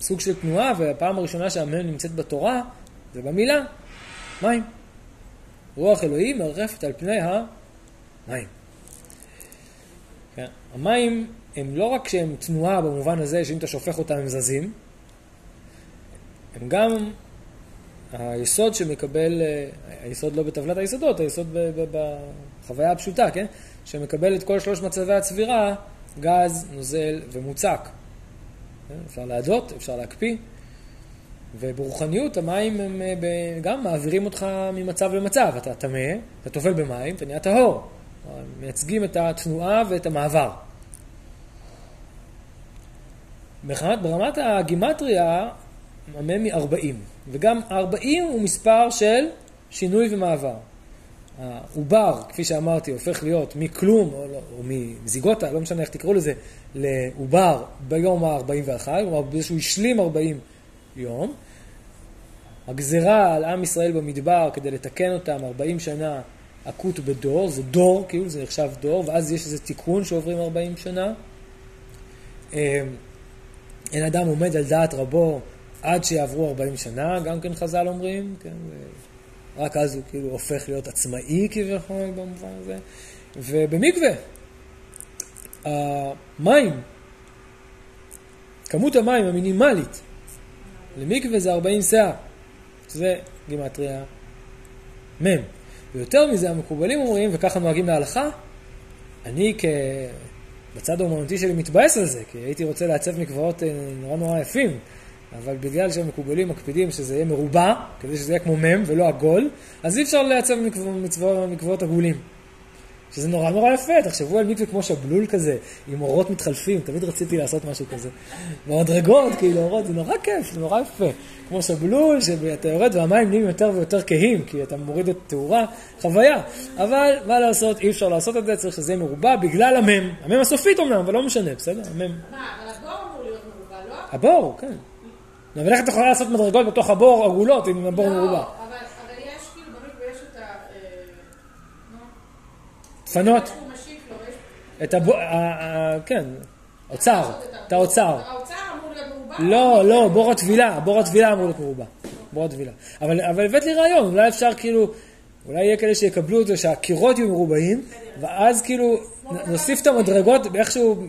סוג של תנועה, והפעם הראשונה שהמם נמצאת בתורה זה במילה מים. רוח אלוהים מרחפת על פני המים. כן? המים הם לא רק שהם תנועה במובן הזה שאם אתה שופך אותם הם זזים, הם גם היסוד שמקבל, היסוד לא בטבלת היסודות, היסוד בחוויה הפשוטה, כן? שמקבל את כל שלוש מצבי הצבירה, גז, נוזל ומוצק. כן? אפשר להדות, אפשר להקפיא, וברוחניות המים הם אה, גם מעבירים אותך ממצב למצב. אתה טמא, אתה טובל במים, אתה נהיה טהור. מייצגים את התנועה ואת המעבר. ברמת, ברמת הגימטריה, המם היא 40, וגם 40 הוא מספר של שינוי ומעבר. העובר, כפי שאמרתי, הופך להיות מכלום, או, לא- או מזיגוטה, לא משנה איך תקראו לזה, לעובר ביום ה-41, כלומר באיזשהו השלים 40 יום. הגזרה על עם ישראל במדבר כדי לתקן אותם 40 שנה עקות בדור, זה דור, כאילו זה נחשב דור, ואז יש איזה תיקון שעוברים 40 שנה. אה, אין אדם עומד על דעת רבו עד שיעברו 40 שנה, גם כן חז"ל אומרים, כן, רק אז הוא כאילו הופך להיות עצמאי כביכול במובן הזה. ובמקווה, המים כמות המים המינימלית למקווה זה 40 סאה, שזה גימטריה מ'. ויותר מזה, המקובלים אומרים, וככה נוהגים להלכה, אני כ... בצד האומנותי שלי מתבאס על זה, כי הייתי רוצה לעצב מקוואות אה, נורא נורא יפים, אבל בגלל שהמקובלים מקפידים שזה יהיה מרובע, כדי שזה יהיה כמו מ' ולא עגול, אז אי אפשר מצבו- מקוואות עגולים. שזה נורא נורא יפה, תחשבו על מקווה כמו שבלול כזה, עם אורות מתחלפים, תמיד רציתי לעשות משהו כזה. במדרגות, כאילו אורות, זה נורא כיף, זה נורא יפה. כמו שבלול, שאתה יורד והמים נהיים יותר ויותר כהים, כי אתה מוריד את התאורה, חוויה. אבל מה לעשות, אי אפשר לעשות את זה, צריך שזה יהיה מרובע בגלל המם. המם הסופית אמנם, אבל לא משנה, בסדר? המם. מה, אבל הבור אמור להיות מרובע, לא? הבור, כן. אבל איך את יכולה לעשות מדרגות בתוך הבור עגולות אם הבור מרובע? לא, אבל יש כאילו במקווה יש את ה... אה, יש... את הבור, כן, אוצר, את האוצר. האוצר אמור להיות מרובע. לא, לא, בור הטבילה, בור הטבילה אמור להיות מרובע. בור הטבילה. אבל, הבאת לי רעיון, אולי אפשר כאילו, אולי יהיה כאלה שיקבלו את זה שהקירות יהיו מרובעים, ואז כאילו נוסיף את המדרגות איכשהו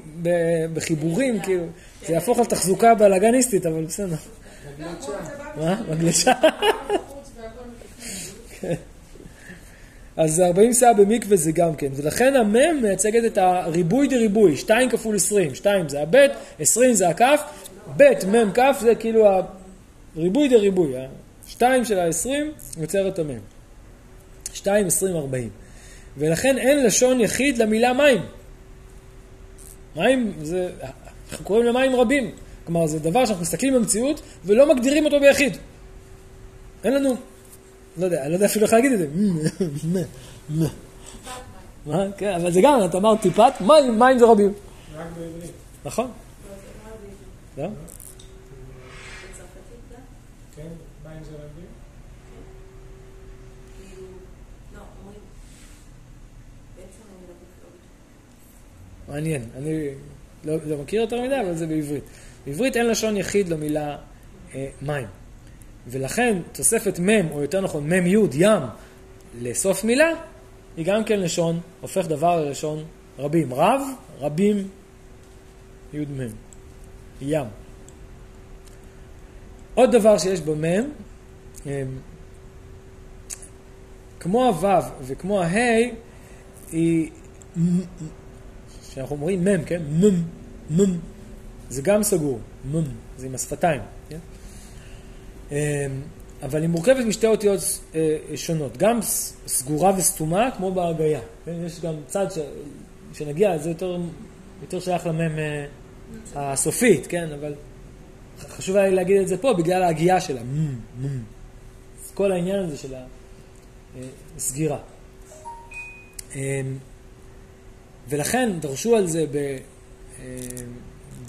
בחיבורים, כאילו, זה יהפוך לתחזוקה בלאגניסטית, אבל בסדר. מה? מגלשה? מפיקחים. אז 40 סאה במקווה זה גם כן, ולכן המם מייצגת את הריבוי דריבוי, 2 כפול 20, 2 זה הבית, 20 זה הכף, בית מם כף זה כאילו הריבוי דריבוי, ה-2 של ה-20 יוצר את המם. 2, 20, 40. ולכן אין לשון יחיד למילה מים. מים זה, אנחנו קוראים למים רבים. כלומר, זה דבר שאנחנו מסתכלים במציאות ולא מגדירים אותו ביחיד. אין לנו לא יודע, אני לא יודע אפילו איך להגיד את זה. מה? כן, אבל זה גם, אתה אמר טיפת, מים, מים זה רבים. רק בעברית. נכון? לא? לא? כן? רבים? כאילו, לא, לא. מעניין. אני לא, לא מכיר יותר מדי, אבל זה בעברית. בעברית אין לשון יחיד למילה אה, מים. ולכן תוספת מ', או יותר נכון מ' י', ים, לסוף מילה, היא גם כן לשון, הופך דבר ללשון רבים. רב, רבים, י' מ', ים. עוד דבר שיש במ', אה, כמו הו' וכמו ה', היא, שאנחנו אומרים מ', כן? מ', מ', זה גם סגור, מ', זה עם השפתיים, כן? אמ, אבל היא מורכבת משתי אותיות אה, שונות, גם סגורה וסתומה כמו בהגייה. כן? יש גם צד. שנגיע, זה יותר, יותר שייך למם אה, הסופית, כן? אבל חשוב היה לי להגיד את זה פה בגלל ההגייה שלה. מ, מ. אז כל העניין הזה של הסגירה. ולכן דרשו על זה אמ,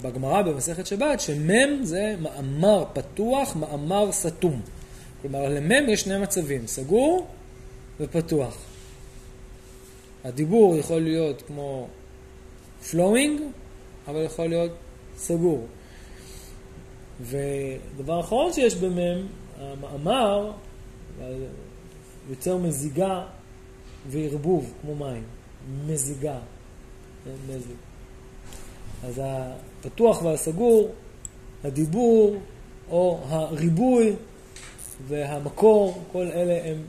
בגמרא במסכת שבת, שמם זה מאמר פתוח, מאמר סתום. כלומר, למם יש שני מצבים, סגור ופתוח. הדיבור יכול להיות כמו flowing, אבל יכול להיות סגור. ודבר אחרון שיש במם, המאמר יוצר מזיגה וערבוב, כמו מים. מזיגה, כן, מזיג. אז הפתוח והסגור, הדיבור או הריבוי והמקור, כל אלה הם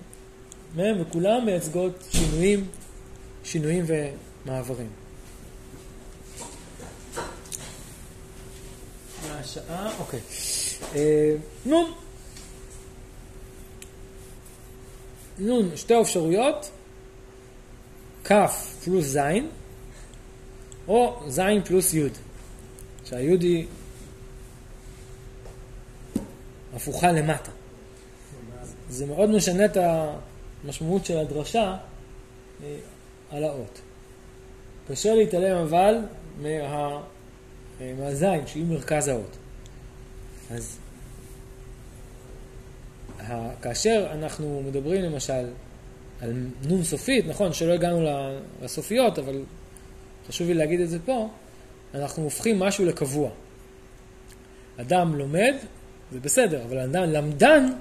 מהם, וכולם מייצגות שינויים, שינויים ומעברים. מה השעה? אוקיי. אה, נון. נון, שתי אפשרויות, כ' פלוס ז', או ז' פלוס י', שהי' היא הפוכה למטה. זה מאוד משנה את המשמעות של הדרשה אה, על האות. קשה להתעלם אבל מה, אה, מהזין, שהיא מרכז האות. אז כאשר אנחנו מדברים למשל על נון סופית, נכון שלא הגענו לסופיות, אבל חשוב לי להגיד את זה פה, אנחנו הופכים משהו לקבוע. אדם לומד, זה בסדר, אבל אדם למדן,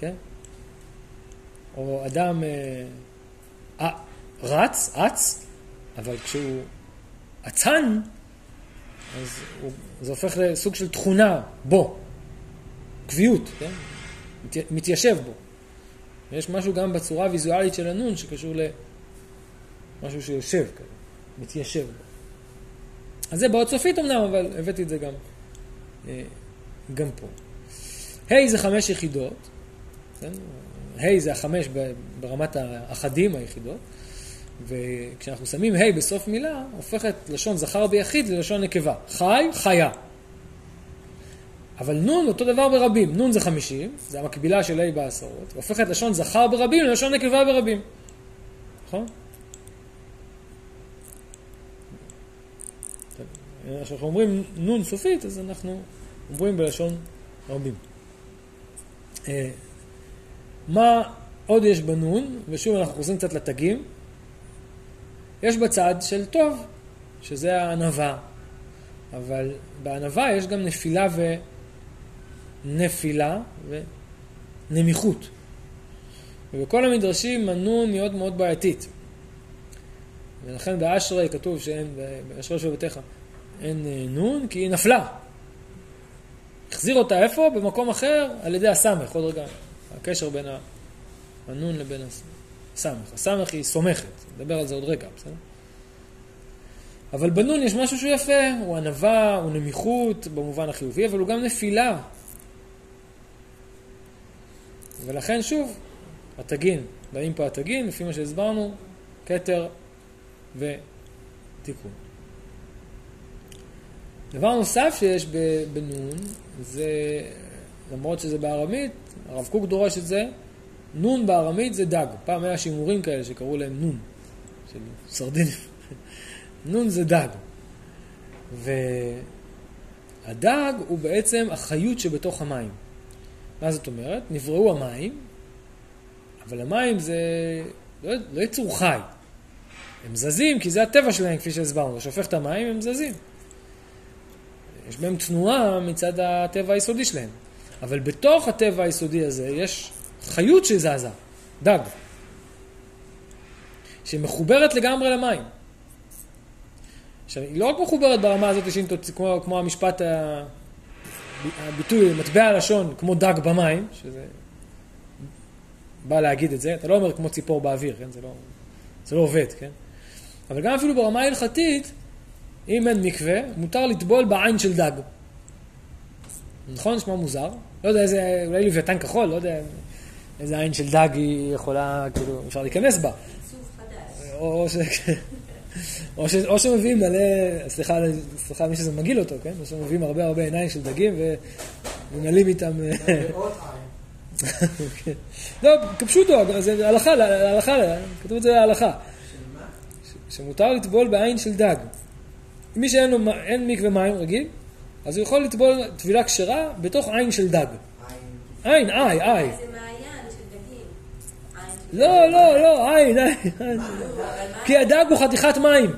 כן? או אדם אה, אה, רץ, אץ, אבל כשהוא אצן, אז הוא, זה הופך לסוג של תכונה בו, קביעות, כן? מת, מתיישב בו. ויש משהו גם בצורה הוויזואלית של הנון שקשור למשהו שיושב כזה, מתיישב בו. אז זה באות סופית אמנם, אבל הבאתי את זה גם, אה, גם פה. ה' זה חמש יחידות, כן? ה' זה החמש ברמת האחדים היחידות, וכשאנחנו שמים ה' בסוף מילה, הופכת לשון זכר ביחיד ללשון נקבה. חי, חיה. אבל נון אותו דבר ברבים. נון זה חמישים, זה המקבילה של ה' בעשרות, והופכת לשון זכר ברבים ללשון נקבה ברבים. נכון? כשאנחנו אומרים נון סופית, אז אנחנו אומרים בלשון רבים. אה, מה עוד יש בנון, ושוב אנחנו חוזרים קצת לתגים, יש בצד של טוב, שזה הענווה, אבל בענווה יש גם נפילה ונפילה ונמיכות. ובכל המדרשים הנון מאוד מאוד בעייתית. ולכן באשרי כתוב שאין, באשרי שבטיך אין אה, נון, כי היא נפלה. החזיר אותה איפה? במקום אחר, על ידי הסמך. עוד רגע, הקשר בין הנון לבין הסמך. הסמך היא סומכת, נדבר על זה עוד רגע, בסדר? אבל בנון יש משהו שהוא יפה, הוא ענווה, הוא נמיכות במובן החיובי, אבל הוא גם נפילה. ולכן שוב, התגין, באים פה התגין, לפי מה שהסברנו, כתר ותיקון. דבר נוסף שיש בנון, זה, למרות שזה בארמית, הרב קוק דורש את זה, נון בארמית זה דג. פעם היה שימורים כאלה שקראו להם נון, של סרדינים. נון זה דג. והדג הוא בעצם החיות שבתוך המים. מה זאת אומרת? נבראו המים, אבל המים זה לא, לא יצור חי. הם זזים כי זה הטבע שלהם, כפי שהסברנו. שופך את המים, הם זזים. יש בהם תנועה מצד הטבע היסודי שלהם. אבל בתוך הטבע היסודי הזה יש חיות שזזה, דג, שמחוברת לגמרי למים. עכשיו, היא לא רק מחוברת ברמה הזאת, תוציא, כמו, כמו המשפט, הביטוי, מטבע הלשון, כמו דג במים, שזה בא להגיד את זה, אתה לא אומר כמו ציפור באוויר, כן? זה לא, זה לא עובד, כן? אבל גם אפילו ברמה ההלכתית, אם אין מקווה, מותר לטבול בעין של דג. נכון? נשמע מוזר. לא יודע איזה, אולי לוויתן כחול, לא יודע איזה עין של דג היא יכולה, כאילו, אפשר להיכנס בה. או, ש... או, ש... או שמביאים מלא, סליחה, סליחה מי שזה מגעיל אותו, כן? או שמביאים הרבה הרבה עיניים של דגים וממלאים איתם... עין. כן. לא, כפשוטו, זה הלכה, הלכה, כתוב את זה להלכה. שמותר לטבול בעין של דג. מי שאין לו אין מקווה מים רגיל, אז הוא יכול לטבול טבילה כשרה בתוך עין של דג. עין. עין, איי, איי. זה מעיין של דגים. עין לא, לא, לא, עין, עין. עין. כי הדג הוא חתיכת מים.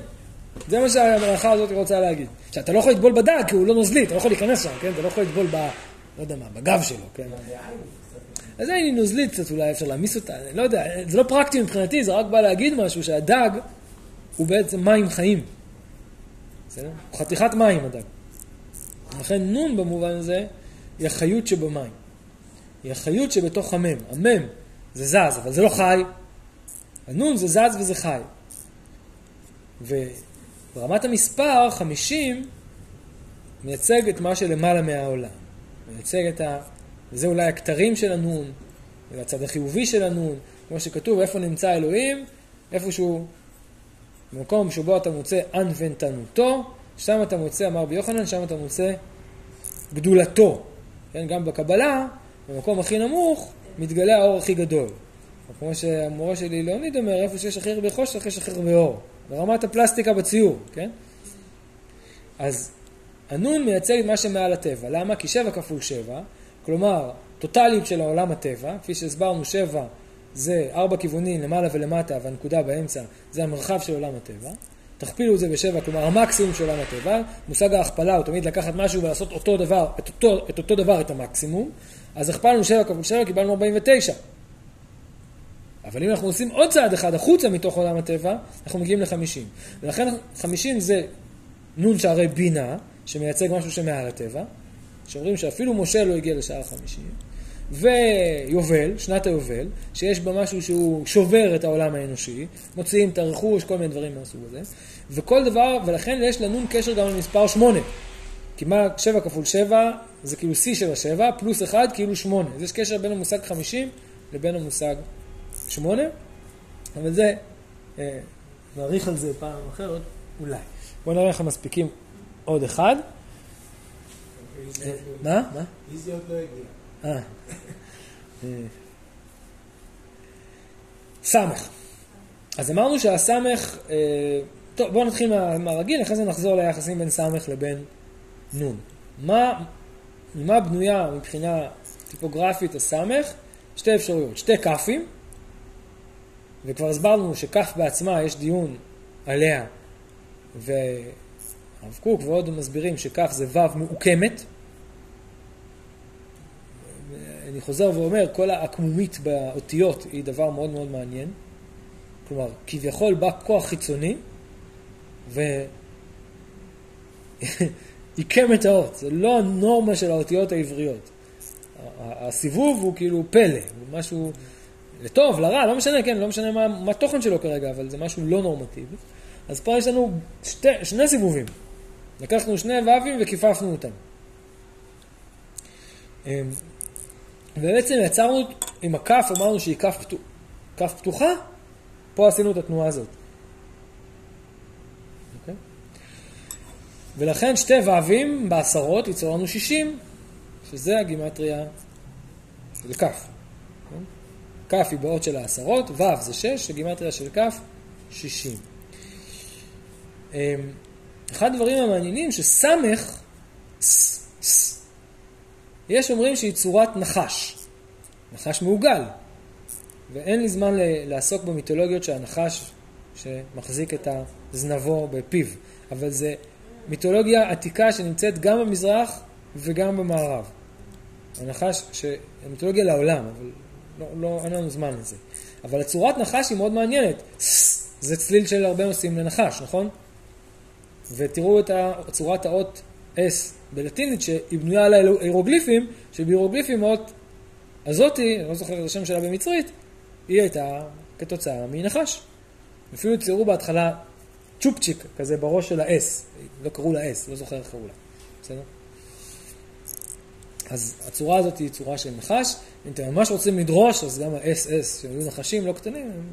זה מה שהמלאכה הזאת רוצה להגיד. שאתה לא יכול לטבול בדג כי הוא לא נוזלי, אתה לא יכול להיכנס שם, כן? אתה לא יכול לטבול ב... לא יודע מה, בגב שלו, כן? אז היא נוזלית קצת, אולי אפשר להעמיס אותה, אני לא יודע, זה לא פרקטי מבחינתי, זה רק בא להגיד משהו, שהדג הוא בעצם מים חיים. בסדר? הוא חתיכת מים הדג. לכן נון במובן הזה היא החיות שבמים. היא החיות שבתוך המם. המם זה זז, אבל זה לא חי. הנון זה זז וזה חי. וברמת המספר, 50 מייצג את מה שלמעלה מהעולם. מייצג את ה... וזה אולי הכתרים של הנון, והצד החיובי של הנון, כמו שכתוב, איפה נמצא אלוהים? איפשהו, במקום שבו אתה מוצא ענוונתנותו, שם אתה מוצא, אמר רבי יוחנן, שם אתה מוצא גדולתו. כן, גם בקבלה, במקום הכי נמוך, מתגלה האור הכי גדול. כמו שהמורה שלי ליאוניד אומר, איפה שיש הכי הרבה חושך, יש הכי הרבה אור. ברמת הפלסטיקה בציור, כן? אז הנון מייצג את מה שמעל הטבע. למה? כי שבע כפול שבע, כלומר, טוטליות של העולם הטבע, כפי שהסברנו, שבע זה ארבע כיוונים למעלה ולמטה, והנקודה באמצע זה המרחב של עולם הטבע. תכפילו את זה בשבע, כלומר המקסימום של עולם הטבע. מושג ההכפלה הוא תמיד לקחת משהו ולעשות אותו דבר, את אותו, את אותו דבר, את המקסימום. אז הכפלנו שבע כפול שבע, קיבלנו 49. אבל אם אנחנו עושים עוד צעד אחד החוצה מתוך עולם הטבע, אנחנו מגיעים ל-50. ולכן 50 זה נון שערי בינה, שמייצג משהו שמעל הטבע, שאומרים שאפילו משה לא הגיע לשער החמישי, ויובל, שנת היובל, שיש בה משהו שהוא שובר את העולם האנושי, מוציאים את הרכוש, כל מיני דברים מהסוג הזה, וכל דבר, ולכן יש לנון קשר גם למספר שמונה. כי מה 7 כפול 7 זה כאילו שיא של השבע, פלוס 1 כאילו 8. אז יש קשר בין המושג 50 לבין המושג 8, אבל זה, אה, נאריך על זה פעם אחרת, אולי. בואו נראה איך הם מספיקים עוד אחד. לא- מה? מה? איזי עוד לא הגיע. אה. אה. סמך. אז אמרנו שהסמך, אה, טוב בואו נתחיל מה- מהרגיל, אחרי זה נחזור ליחסים בין סמך לבין נון. מה, ממה בנויה מבחינה טיפוגרפית הסמך? שתי אפשרויות, שתי כ"פים, וכבר הסברנו שכ' בעצמה יש דיון עליה, והרב קוק ועוד מסבירים שכ' זה ו' מעוקמת, אני חוזר ואומר, כל העקמומית באותיות היא דבר מאוד מאוד מעניין. כלומר, כביכול בא כוח חיצוני ועיקם את האות. זה לא הנורמה של האותיות העבריות. הסיבוב הוא כאילו פלא, הוא משהו לטוב, לרע, לא משנה, כן, לא משנה מה, התוכן שלו כרגע, אבל זה משהו לא נורמטיבי. אז פה יש לנו שתי, שני סיבובים. לקחנו שני ו"ים וכיפפנו אותם. ובעצם יצרנו עם הכף, אמרנו שהיא כף, פתוח, כף פתוחה, פה עשינו את התנועה הזאת. אוקיי? ולכן שתי ו"ים בעשרות ייצור לנו 60, שזה הגימטריה של כף. כן? כף היא באות של העשרות, ו' זה 6, הגימטריה של כף 60. אמ, אחד הדברים המעניינים שסמך, ס, ס, יש אומרים שהיא צורת נחש, נחש מעוגל, ואין לי זמן לעסוק במיתולוגיות של הנחש שמחזיק את זנבו בפיו, אבל זה מיתולוגיה עתיקה שנמצאת גם במזרח וגם במערב. הנחש, ש... מיתולוגיה לעולם, אבל לא, לא, אין לנו זמן לזה. אבל הצורת נחש היא מאוד מעניינת. זה צליל של הרבה נושאים לנחש, נכון? ותראו את צורת האות S בלטינית שהיא בנויה על ההירוגליפים, שבהירוגליפים האות הזאתי, אני לא זוכר את השם שלה במצרית, היא הייתה כתוצאה מנחש. אפילו ציירו בהתחלה צ'ופצ'יק כזה בראש של ה-S, לא קראו לה S, לא זוכר איך קראו לה, בסדר? אז הצורה הזאת היא צורה של נחש, אם אתם ממש רוצים לדרוש, אז גם ה-SS, שהיו נחשים לא קטנים, הם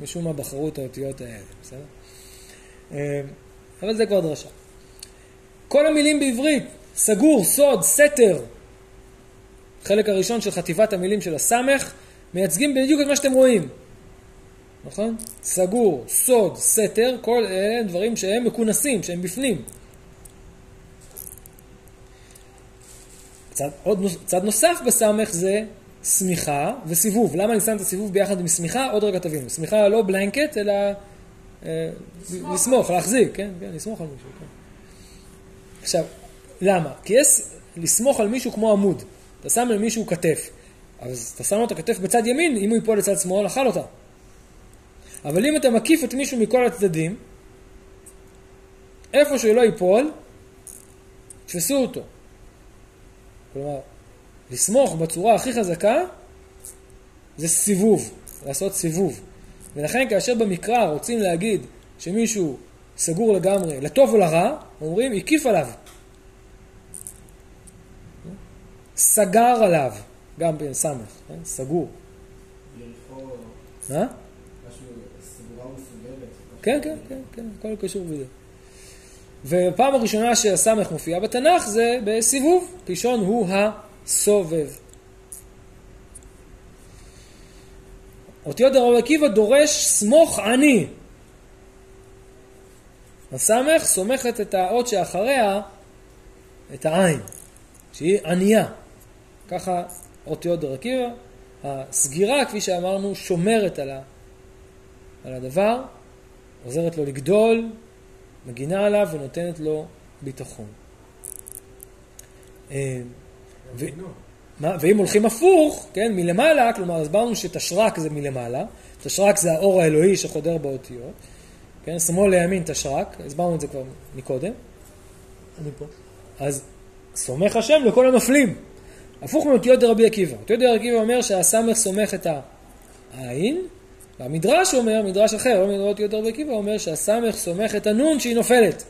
משום מה בחרו את האותיות האלה, בסדר? אה, אבל זה כבר דרשה. כל המילים בעברית, סגור, סוד, סתר, חלק הראשון של חטיבת המילים של הסמך, מייצגים בדיוק את מה שאתם רואים. נכון? סגור, סוד, סתר, כל אלה דברים שהם מכונסים, שהם בפנים. צד, עוד, צד נוסף בסמך זה שמיכה וסיבוב. למה אני שם את הסיבוב ביחד עם שמיכה? עוד רגע תבינו. שמיכה לא בלנקט, אלא אה, לסמוך, להחזיק, כן? כן, לסמוך על מישהו, כן. עכשיו, למה? כי יש לסמוך על מישהו כמו עמוד. אתה שם למישהו כתף, אז אתה שם לו את הכתף בצד ימין, אם הוא ייפול לצד שמאל, אכל אותה. אבל אם אתה מקיף את מישהו מכל הצדדים, איפה שהוא לא ייפול, תפסו אותו. כלומר, לסמוך בצורה הכי חזקה זה סיבוב, לעשות סיבוב. ולכן כאשר במקרא רוצים להגיד שמישהו סגור לגמרי, לטוב או לרע, אומרים הקיף עליו. סגר עליו, גם בסמך, כן? סגור. מה? כן, כן, כן, כן, הכל קשור בזה. והפעם הראשונה שהסמך מופיע בתנ"ך זה בסיבוב, ראשון הוא הסובב. אותיות הרב עקיבא דורש סמוך עני. הסמך סומכת את האות שאחריה, את העין, שהיא ענייה. ככה אותיות עקיבא. הסגירה, כפי שאמרנו, שומרת על, ה, על הדבר, עוזרת לו לגדול, מגינה עליו ונותנת לו ביטחון. אה, ו- מה, ואם הולכים הפוך, כן, מלמעלה, כלומר, הסברנו שתשרק זה מלמעלה, תשרק זה האור האלוהי שחודר באותיות, כן, שמאל לימין תשרק, הסברנו את זה כבר מקודם. אני פה. אז סומך השם לכל הנופלים. הפוך מאותיות דרבי עקיבא. אותיות דרבי עקיבא אומר שהסמך סומך את העין, והמדרש אומר, מדרש אחר, לא מאותיות דרבי עקיבא, אומר שהסמך סומך את הנון שהיא נופלת.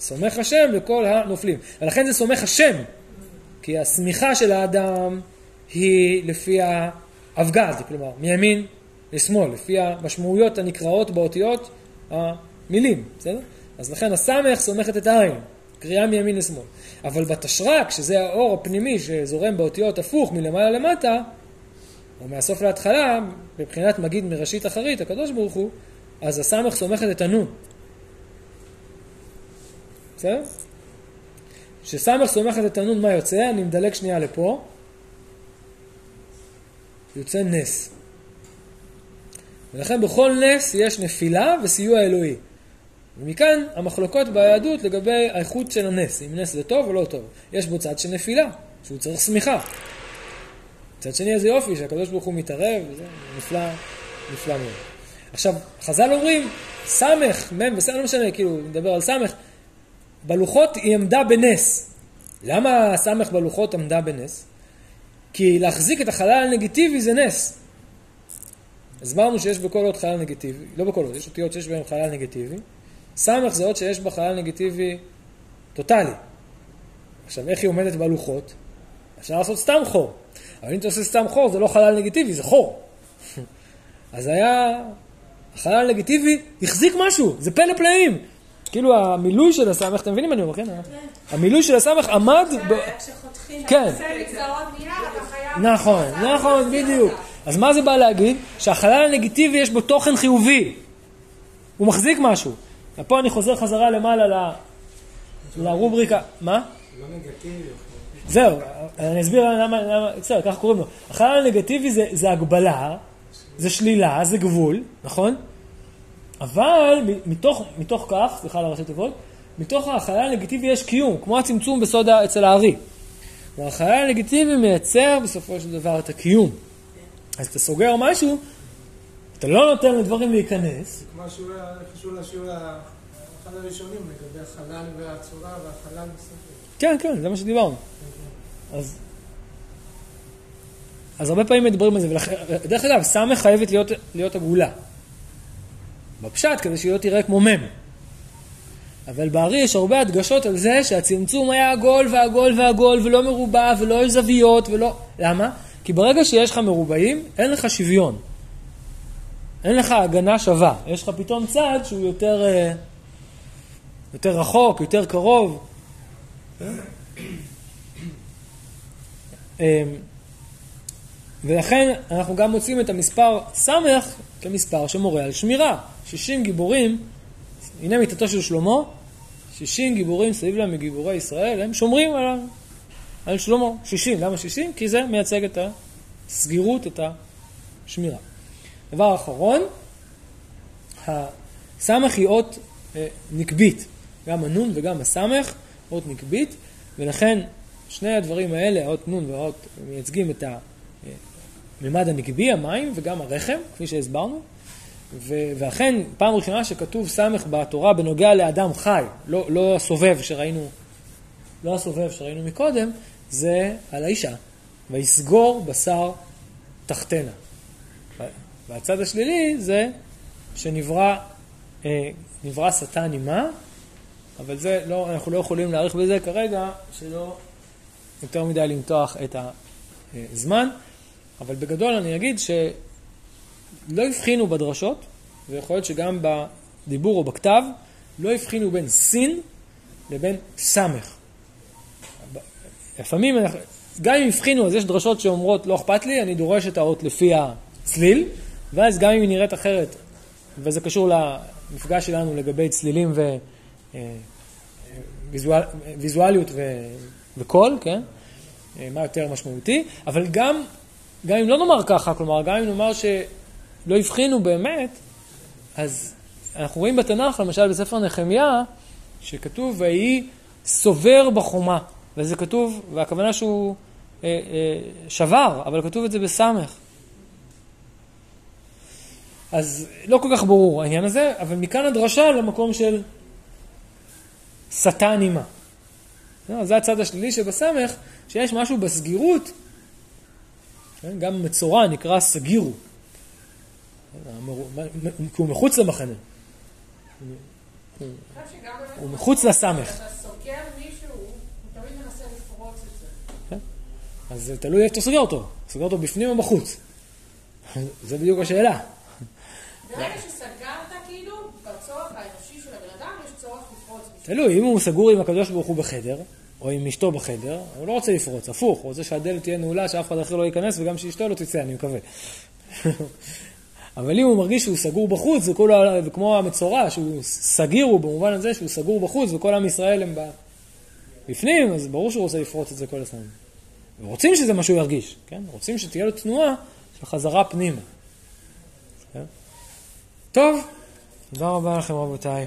סומך השם לכל הנופלים. ולכן זה סומך השם, כי הסמיכה של האדם היא לפי האבגד, כלומר, מימין לשמאל, לפי המשמעויות הנקראות באותיות המילים, בסדר? אז לכן הסמך סומכת את העין, קריאה מימין לשמאל. אבל בתשרק, שזה האור הפנימי שזורם באותיות הפוך מלמעלה למטה, או מהסוף להתחלה, מבחינת מגיד מראשית אחרית, הקדוש ברוך הוא, אז הסמך סומכת את הנון. בסדר? כשסמך סומכת את הנון, מה יוצא? אני מדלג שנייה לפה. יוצא נס. ולכן בכל נס יש נפילה וסיוע אלוהי. ומכאן המחלוקות ביהדות לגבי האיכות של הנס, אם נס זה טוב או לא טוב. יש בו צד של נפילה, שהוא צריך שמיכה. מצד שני איזה יופי שהקדוש ברוך הוא מתערב, וזה נפלא, נפלא מאוד. עכשיו, חז"ל אומרים, סמך, מ' בסדר, לא משנה, כאילו, נדבר על סמך, בלוחות היא עמדה בנס. למה הסמך בלוחות עמדה בנס? כי להחזיק את החלל הנגטיבי זה נס. הסברנו שיש בכל אות חלל נגטיבי, לא בכל אות, יש אותיות שיש בהן חלל נגטיבי. סמך זה אות שיש בה חלל נגטיבי טוטאלי. עכשיו, איך היא עומדת בלוחות? אפשר לעשות סתם חור. אבל אם אתה עושה סתם חור, זה לא חלל נגטיבי, זה חור. אז היה, החלל הנגטיבי החזיק משהו, זה פלא פלאים. כאילו המילוי של הסמך, אתם מבינים מה אני אומר, כן? המילוי של הסמך עמד... כן. חייב... נכון, נכון, בדיוק. אז מה זה בא להגיד? שהחלל הנגטיבי יש בו תוכן חיובי. הוא מחזיק משהו. ופה אני חוזר חזרה למעלה ל... לרובריקה. מה? לא נגטיבי. זהו, אני אסביר למה, למה, בסדר, ככה קוראים לו. החלל הנגטיבי זה, זה הגבלה, זה שלילה, זה גבול, נכון? אבל מתוך, מתוך כך, סליחה על הראשי תיבות, מתוך החלל הנגטיבי יש קיום, כמו הצמצום בסוד אצל הארי. כלומר, החלל הנגטיבי מייצר בסופו של דבר את הקיום. אז אתה סוגר משהו, אתה לא נותן לדברים להיכנס, כמו חשוב לשיעור, אחד הראשונים לגבי החלל והצורה והחלל בספר. כן, כן, זה מה שדיברנו. אז, אז הרבה פעמים מדברים על זה, ולכן, דרך אגב, סמך חייבת להיות, להיות עגולה. בפשט, כדי שהיא לא תראה כמו מם. אבל בארי יש הרבה הדגשות על זה שהצמצום היה עגול ועגול ועגול ולא מרובע ולא יש זוויות ולא... למה? כי ברגע שיש לך מרובעים, אין לך שוויון. אין לך הגנה שווה. יש לך פתאום צד שהוא יותר, אה, יותר רחוק, יותר קרוב. אמ, ולכן אנחנו גם מוצאים את המספר סמך כמספר שמורה על שמירה. 60 גיבורים, הנה מיתתו של שלמה, 60 גיבורים סביב להם מגיבורי ישראל, הם שומרים על, על שלמה. 60, למה 60? כי זה מייצג את הסגירות, את השמירה. דבר אחרון, הסמך היא אות אה, נקבית, גם הנון וגם הסמך, אות נקבית, ולכן שני הדברים האלה, האות נון והאות, מייצגים את הממד הנקבי, המים, וגם הרחם, כפי שהסברנו. ו- ואכן, פעם ראשונה שכתוב סמך בתורה בנוגע לאדם חי, לא, לא הסובב שראינו, לא הסובב שראינו מקודם, זה על האישה. ויסגור בשר תחתנה. והצד השלילי זה שנברא אה, נברא שטן עימה, אבל זה לא, אנחנו לא יכולים להאריך בזה כרגע, שלא יותר מדי למתוח את הזמן, אבל בגדול אני אגיד שלא הבחינו בדרשות, ויכול להיות שגם בדיבור או בכתב, לא הבחינו בין סין לבין סמך. לפעמים, גם אם הבחינו, אז יש דרשות שאומרות לא אכפת לי, אני דורש את האות לפי הצליל, ואז גם אם היא נראית אחרת, וזה קשור למפגש שלנו לגבי צלילים וויזואליות ו... וקול, כן? אה, מה יותר משמעותי, אבל גם, גם אם לא נאמר ככה, כלומר, גם אם נאמר שלא הבחינו באמת, אז אנחנו רואים בתנ"ך, למשל בספר נחמיה, שכתוב, ויהי סובר בחומה, וזה כתוב, והכוונה שהוא אה, אה, שבר, אבל כתוב את זה בסמך. אז לא כל כך ברור העניין הזה, אבל מכאן הדרשה למקום של שטן אימה. לא, זה הצד השלילי שבסמך, שיש משהו בסגירות, כן? גם מצורע נקרא סגירו, כי הוא מחוץ למחנה, הוא מחוץ לסמך. זה. אז תלוי איפה אתה סוגר אותו, סוגר אותו בפנים או בחוץ. זה בדיוק השאלה. ברגע שסגרת, כאילו, בצורך האנושי של הבן אדם, יש צורך לפרוץ תלוי, אם הוא סגור עם הקדוש ברוך הוא בחדר, או עם אשתו בחדר, הוא לא רוצה לפרוץ, הפוך, הוא רוצה שהדלת תהיה נעולה, שאף אחד אחר לא ייכנס, וגם שאשתו לא תצא, אני מקווה. אבל אם הוא מרגיש שהוא סגור בחוץ, זה כולו, וכמו המצורע, שהוא סגיר הוא במובן הזה שהוא סגור בחוץ, וכל עם ישראל הם בפנים, אז ברור שהוא רוצה לפרוץ את זה כל הזמן. ורוצים שזה מה שהוא ירגיש, כן? רוצים שתהיה לו תנועה של חזרה פנימה. טוב, תודה רבה לכם רבותיי.